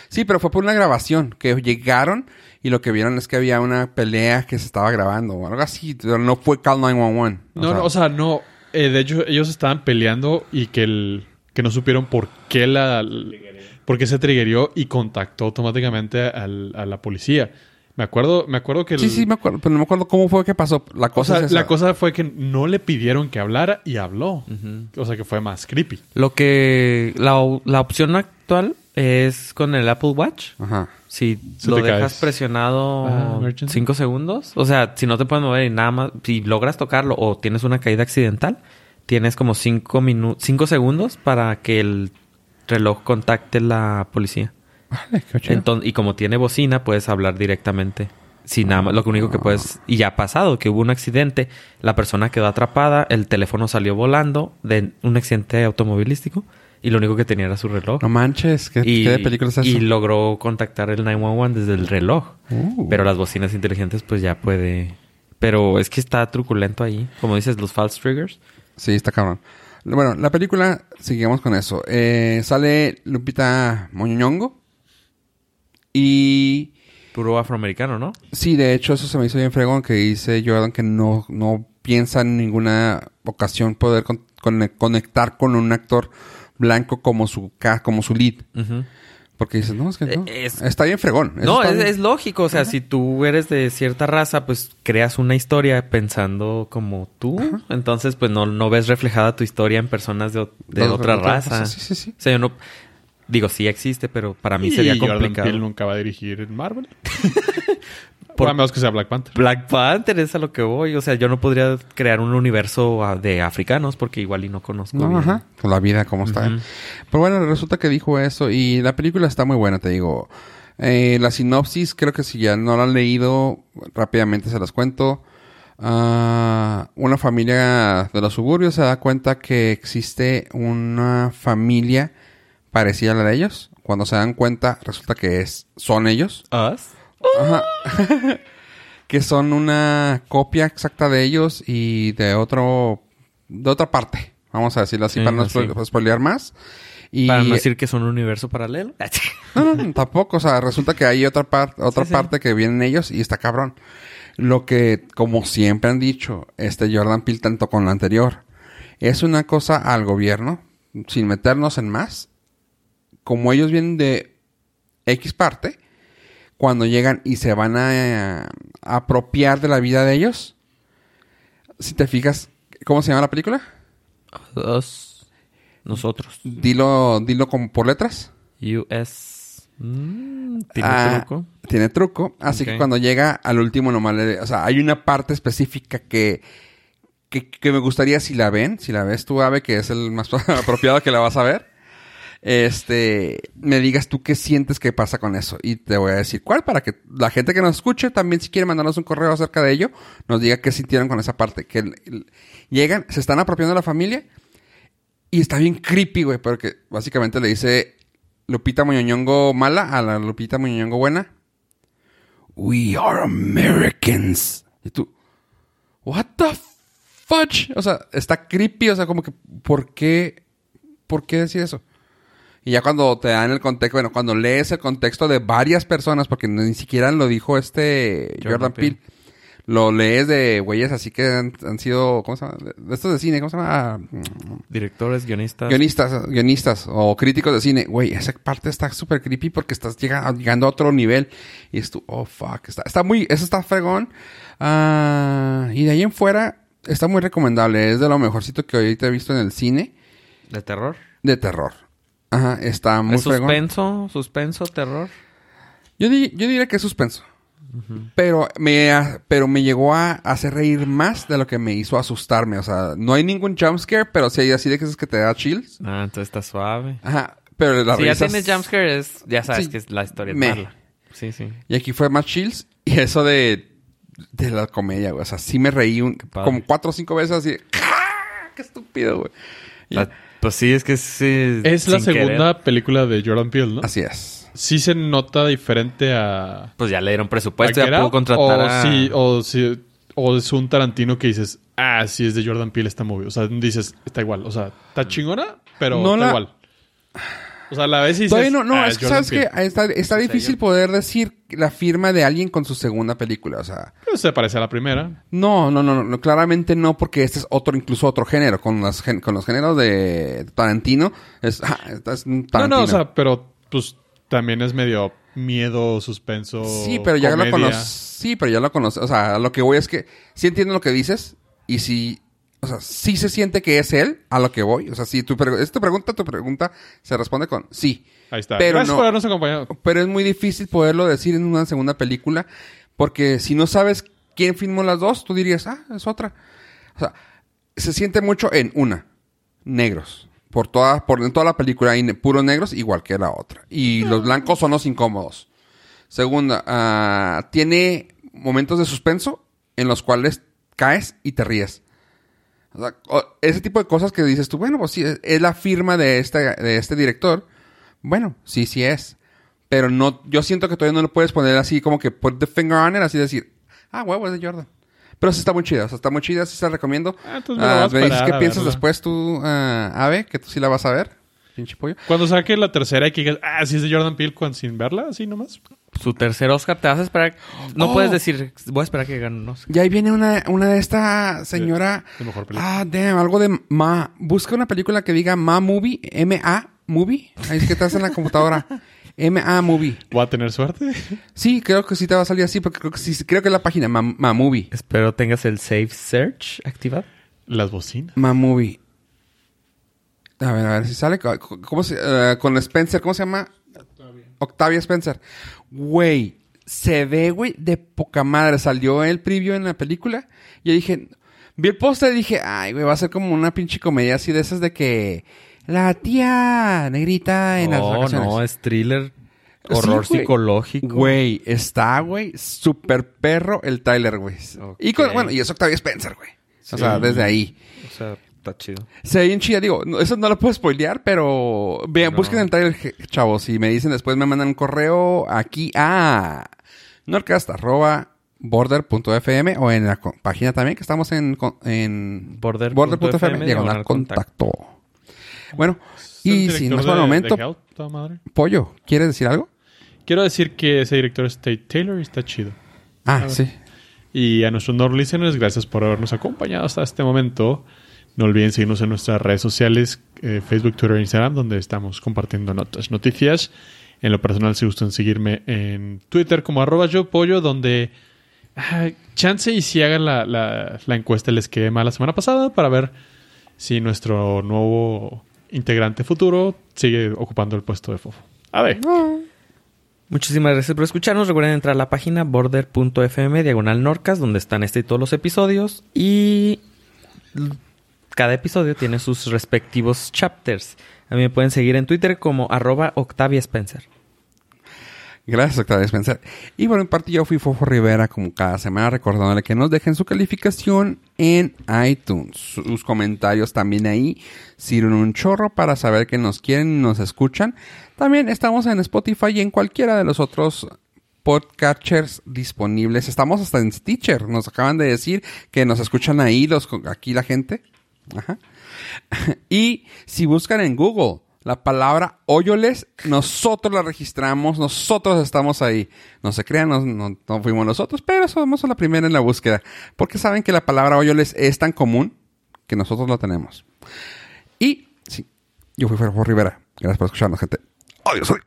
Sí, pero fue por una grabación que llegaron y lo que vieron es que había una pelea que se estaba grabando o algo así, pero no fue Call 911. O No, sea, no, o sea, no. eh, de hecho, ellos estaban peleando y que el que no supieron por qué la por qué se triggerió y contactó automáticamente al- a la policía. Me acuerdo, me acuerdo que el- Sí, sí, me acuerdo, pero no me acuerdo cómo fue que pasó. La o cosa sea, es esa. la cosa fue que no le pidieron que hablara y habló. O sea, que fue más creepy. Lo que... La, opción actual es con el Apple Watch. Ajá. Si lo dejas caes. presionado Ah, emergency. cinco segundos. O sea, si no te puedes mover y nada más... Si logras tocarlo o tienes una caída accidental, tienes como cinco, minu cinco segundos para que el reloj contacte la policía. Vale, qué chido. Enton- y como tiene bocina, puedes hablar directamente. Sin nada más, lo único que puedes... Y ya ha pasado, que hubo un accidente, la persona quedó atrapada, el teléfono salió volando de un accidente automovilístico y lo único que tenía era su reloj. no manches, ¿qué, y, qué de película es eso? y logró contactar el 911 desde el reloj. Uh. Pero las bocinas inteligentes pues ya puede... Pero es que está truculento ahí. Como dices, los false triggers. Sí, está cabrón. Bueno, la película, seguimos con eso. Eh, sale Lupita Moñongo. Y Puro afroamericano, ¿no? sí, de hecho, eso se me hizo bien fregón que dice Jordan que no, no piensa en ninguna ocasión poder con- con- conectar con un actor blanco como su, como su lead. Ujú. Porque dices, no, es que no. Eh, es- Está bien fregón. Eso No, es, bien. es lógico. O sea, si tú eres de cierta raza, pues creas una historia pensando como tú. Entonces, pues no, no ves reflejada tu historia en personas de, de otra raza. raza, sí, sí, sí. O sea, yo no... Digo, sí existe, pero para mí Y sería Jordan complicado. Peele nunca va a dirigir en Marvel. Por- a menos que sea Black Panther. Black Panther es a lo que voy. O sea, yo no podría crear un universo ah, de africanos porque igual y no conozco No, bien. ajá. La vida, cómo está. Pero bueno, resulta que dijo eso y la película está muy buena, te digo. Eh, la sinopsis, creo que si ya no la han leído, rápidamente se las cuento. Ah, una familia de los suburbios se da cuenta que existe una familia parecida a la de ellos. Cuando se dan cuenta, resulta que es, son ellos. ¿Us? Ajá. que son una copia exacta de ellos y de otro de otra parte. Vamos a decirlo así Sí, para no spoilear más. Y Para no decir que es un universo paralelo. no, no, tampoco, o sea, resulta que hay otra parte otra Sí, parte que vienen ellos y está cabrón. Lo que como siempre han dicho, este Jordan Peele tanto con la anterior, es una cosa al gobierno sin meternos en más. Como ellos vienen de X parte, cuando llegan y se van a, eh, apropiar de la vida de ellos, si te fijas, ¿cómo se llama la película? Us. Nosotros. Dilo, dilo como por letras. US. Mm, ¿Tiene Ah, truco? Tiene truco. Así que cuando llega al último nomás le... O sea, hay una parte específica que, que, que me gustaría si la ven. Si la ves tú, Ave, que es el más apropiado que la vas a ver. Este, me digas tú qué sientes que pasa con eso. Y te voy a decir cuál, para que la gente que nos escuche también, si quiere mandarnos un correo acerca de ello, nos diga qué sintieron con esa parte. Que llegan, se están apropiando la familia y está bien creepy, güey, porque básicamente le dice Lupita Muñoñongo mala a la Lupita Muñoñongo buena. We are Americans. Y tú, what the fudge? O sea, está creepy, o sea, como que, ¿por qué? ¿Por qué decir eso? Y ya cuando te dan el contexto, bueno, cuando lees el contexto de varias personas, porque ni siquiera lo dijo este Jordan Jordan, Peele. lo lees de güeyes así que han, han sido, ¿cómo se llama? Estos de cine, ¿cómo se llama? Directores, guionistas. Guionistas, guionistas o críticos de cine. Güey, esa parte está súper creepy porque estás llega- llegando a otro nivel. Y es tú, oh fuck. Está, está muy, eso está fregón. Ah, y de ahí en fuera, está muy recomendable. Es de lo mejorcito que ahorita he visto en el cine ¿De terror? de terror. Ajá, está muy ¿Es fregón. suspenso? ¿Suspenso? ¿Terror? Yo, di- yo diría que es suspenso. Pero me, pero me llegó a hacer reír más de lo que me hizo asustarme. O sea, no hay ningún jumpscare, pero sí hay así de que es que te da chills. Ah, entonces está suave. Ajá, pero la si ya tienes jumpscare, es, ya sabes Sí. que es la historia Me. mala. Sí, sí. Y aquí fue más chills. Y eso de, de la comedia, güey. O sea, sí me reí un- como cuatro o cinco veces así. ¡Ah! ¡Qué estúpido, güey! Y- La- pues sí, es que sí. Es la segunda querer. película de Jordan Peele, ¿no? Así es. Sí se nota diferente a... Pues ya le dieron presupuesto, ya pudo contratar o a... sí, o sí, o es un Tarantino que dices, ah, sí es de Jordan Peele esta movie. O sea, dices, está igual. O sea, está chingona, pero No está la- igual. O sea, la ves y dices, Todavía no, no, ah, es que sabes que está, está difícil poder decir la firma de alguien con su segunda película. O sea, Pues se parece a la primera. no, no, no, no, claramente no, porque este es otro, incluso otro género. Con los, gen- con los géneros de Tarantino, es, ah, es un No, Tarantino. no, o sea, pero pues también es medio miedo, suspenso. Sí, pero ya lo conoces. Sí, pero ya lo conoces. O sea, lo que voy es que sí entiendo lo que dices y sí, o sea, sí se siente que es él a lo que voy. O sea, si tu, es tu pregunta, tu pregunta se responde con sí. Ahí está. Pero Gracias no. por habernos acompañado. Pero es muy difícil poderlo decir en una segunda película porque si no sabes quién filmó las dos, tú dirías, ah, es otra. O sea, se siente mucho en una, negros. Por toda, por en toda la película hay puros negros igual que la otra. Y los blancos son los incómodos. Segunda, ah, tiene momentos de suspenso en los cuales caes y te ríes. O sea, o- ese tipo de cosas que dices tú, bueno, pues sí, es, la firma de este, de este director. Bueno, sí, sí es. Pero no, yo siento que todavía no lo puedes poner así como que put the finger on it, así decir, ah, huevo, es de Jordan. Pero sí está muy chida, o sea, está muy chida, sí se la recomiendo. Ah, entonces me Ah, me dices esperar qué piensas verla. después tú, ah, Ave, que tú sí la vas a ver. Pinche pollo. Cuando saque la tercera y que digas, ah, sí es de Jordan Peele sin verla, así nomás. Su tercer Oscar, te vas a esperar... No Oh. puedes decir, voy a esperar que gane un Oscar. Y ahí viene una, una de esta señora. de mejor película. ah, damn, algo de Ma. Busca una película que diga Ma Movie, M-A Movie. Ahí es que estás en la computadora. M-A Movie. ¿Voy a tener suerte? Sí, creo que sí te va a salir así, porque creo que sí, creo que es la página Ma, Ma Movie. Espero tengas el Save Search activado. Las bocinas. Ma Movie. A ver, a ver si sale. ¿Cómo se, eh, con Spencer, ¿cómo se llama? Octavia Spencer. Güey, se ve, güey, de poca madre. Salió el preview en la película. Y yo dije, vi el póster y dije, ay, güey, va a ser como una pinche comedia así de esas de que la tía negrita en las Oh, vacaciones. no, es thriller. Horror Sí, güey. psicológico. Güey, está, güey, super perro el Tyler, güey. Y con, bueno, y es Octavia Spencer, güey. O sea, desde ahí. O sea, está chido. Se ve bien chida, digo, no- eso no lo puedo spoilear, pero vean, No. busquen el trailer, chavos, y me dicen después, me mandan un correo aquí a norcast.border.fm o en la página también, que estamos en, en Border border.fm, FM, diagonal contacto. Bueno, ¿Es el y si es de- por el momento, de Help, toda madre? Pollo, ¿quieres decir algo? Quiero decir que ese director es Tate Taylor y está chido. Ah, sí. Y a nuestros Nord listeners, gracias por habernos acompañado hasta este momento. No olviden seguirnos en nuestras redes sociales, eh, Facebook, Twitter e Instagram, donde estamos compartiendo notas, noticias. En lo personal, si gustan seguirme en Twitter como arroba yo pollo, donde ah, chance y si hagan la, la- la encuesta el esquema la semana pasada para ver si nuestro nuevo integrante futuro sigue ocupando el puesto de Fofo. A ver. Muchísimas gracias por escucharnos. Recuerden entrar a la página border.fm diagonal Norcas, donde están este y todos los episodios. Y cada episodio tiene sus respectivos chapters. A mí me pueden seguir en Twitter como arroba Octavia Spencer. Gracias, Octavia Spencer. Y bueno, en parte yo fui Fofo Rivera como cada semana recordándole que nos dejen su calificación en iTunes. Sus comentarios también ahí sirven un chorro para saber que nos quieren y nos escuchan. También estamos en Spotify y en cualquiera de los otros podcatchers disponibles. Estamos hasta en Stitcher. Nos acaban de decir que nos escuchan ahí los aquí la gente. Ajá. Y si buscan en Google la palabra hoyoles, nosotros la registramos, nosotros estamos ahí. No se crean, no, fuimos nosotros, pero somos la primera en la búsqueda. Porque saben que la palabra hoyoles es tan común que nosotros la tenemos. Y sí, yo fui Ferro Rivera. Gracias por escucharnos, gente. Adiós, adiós.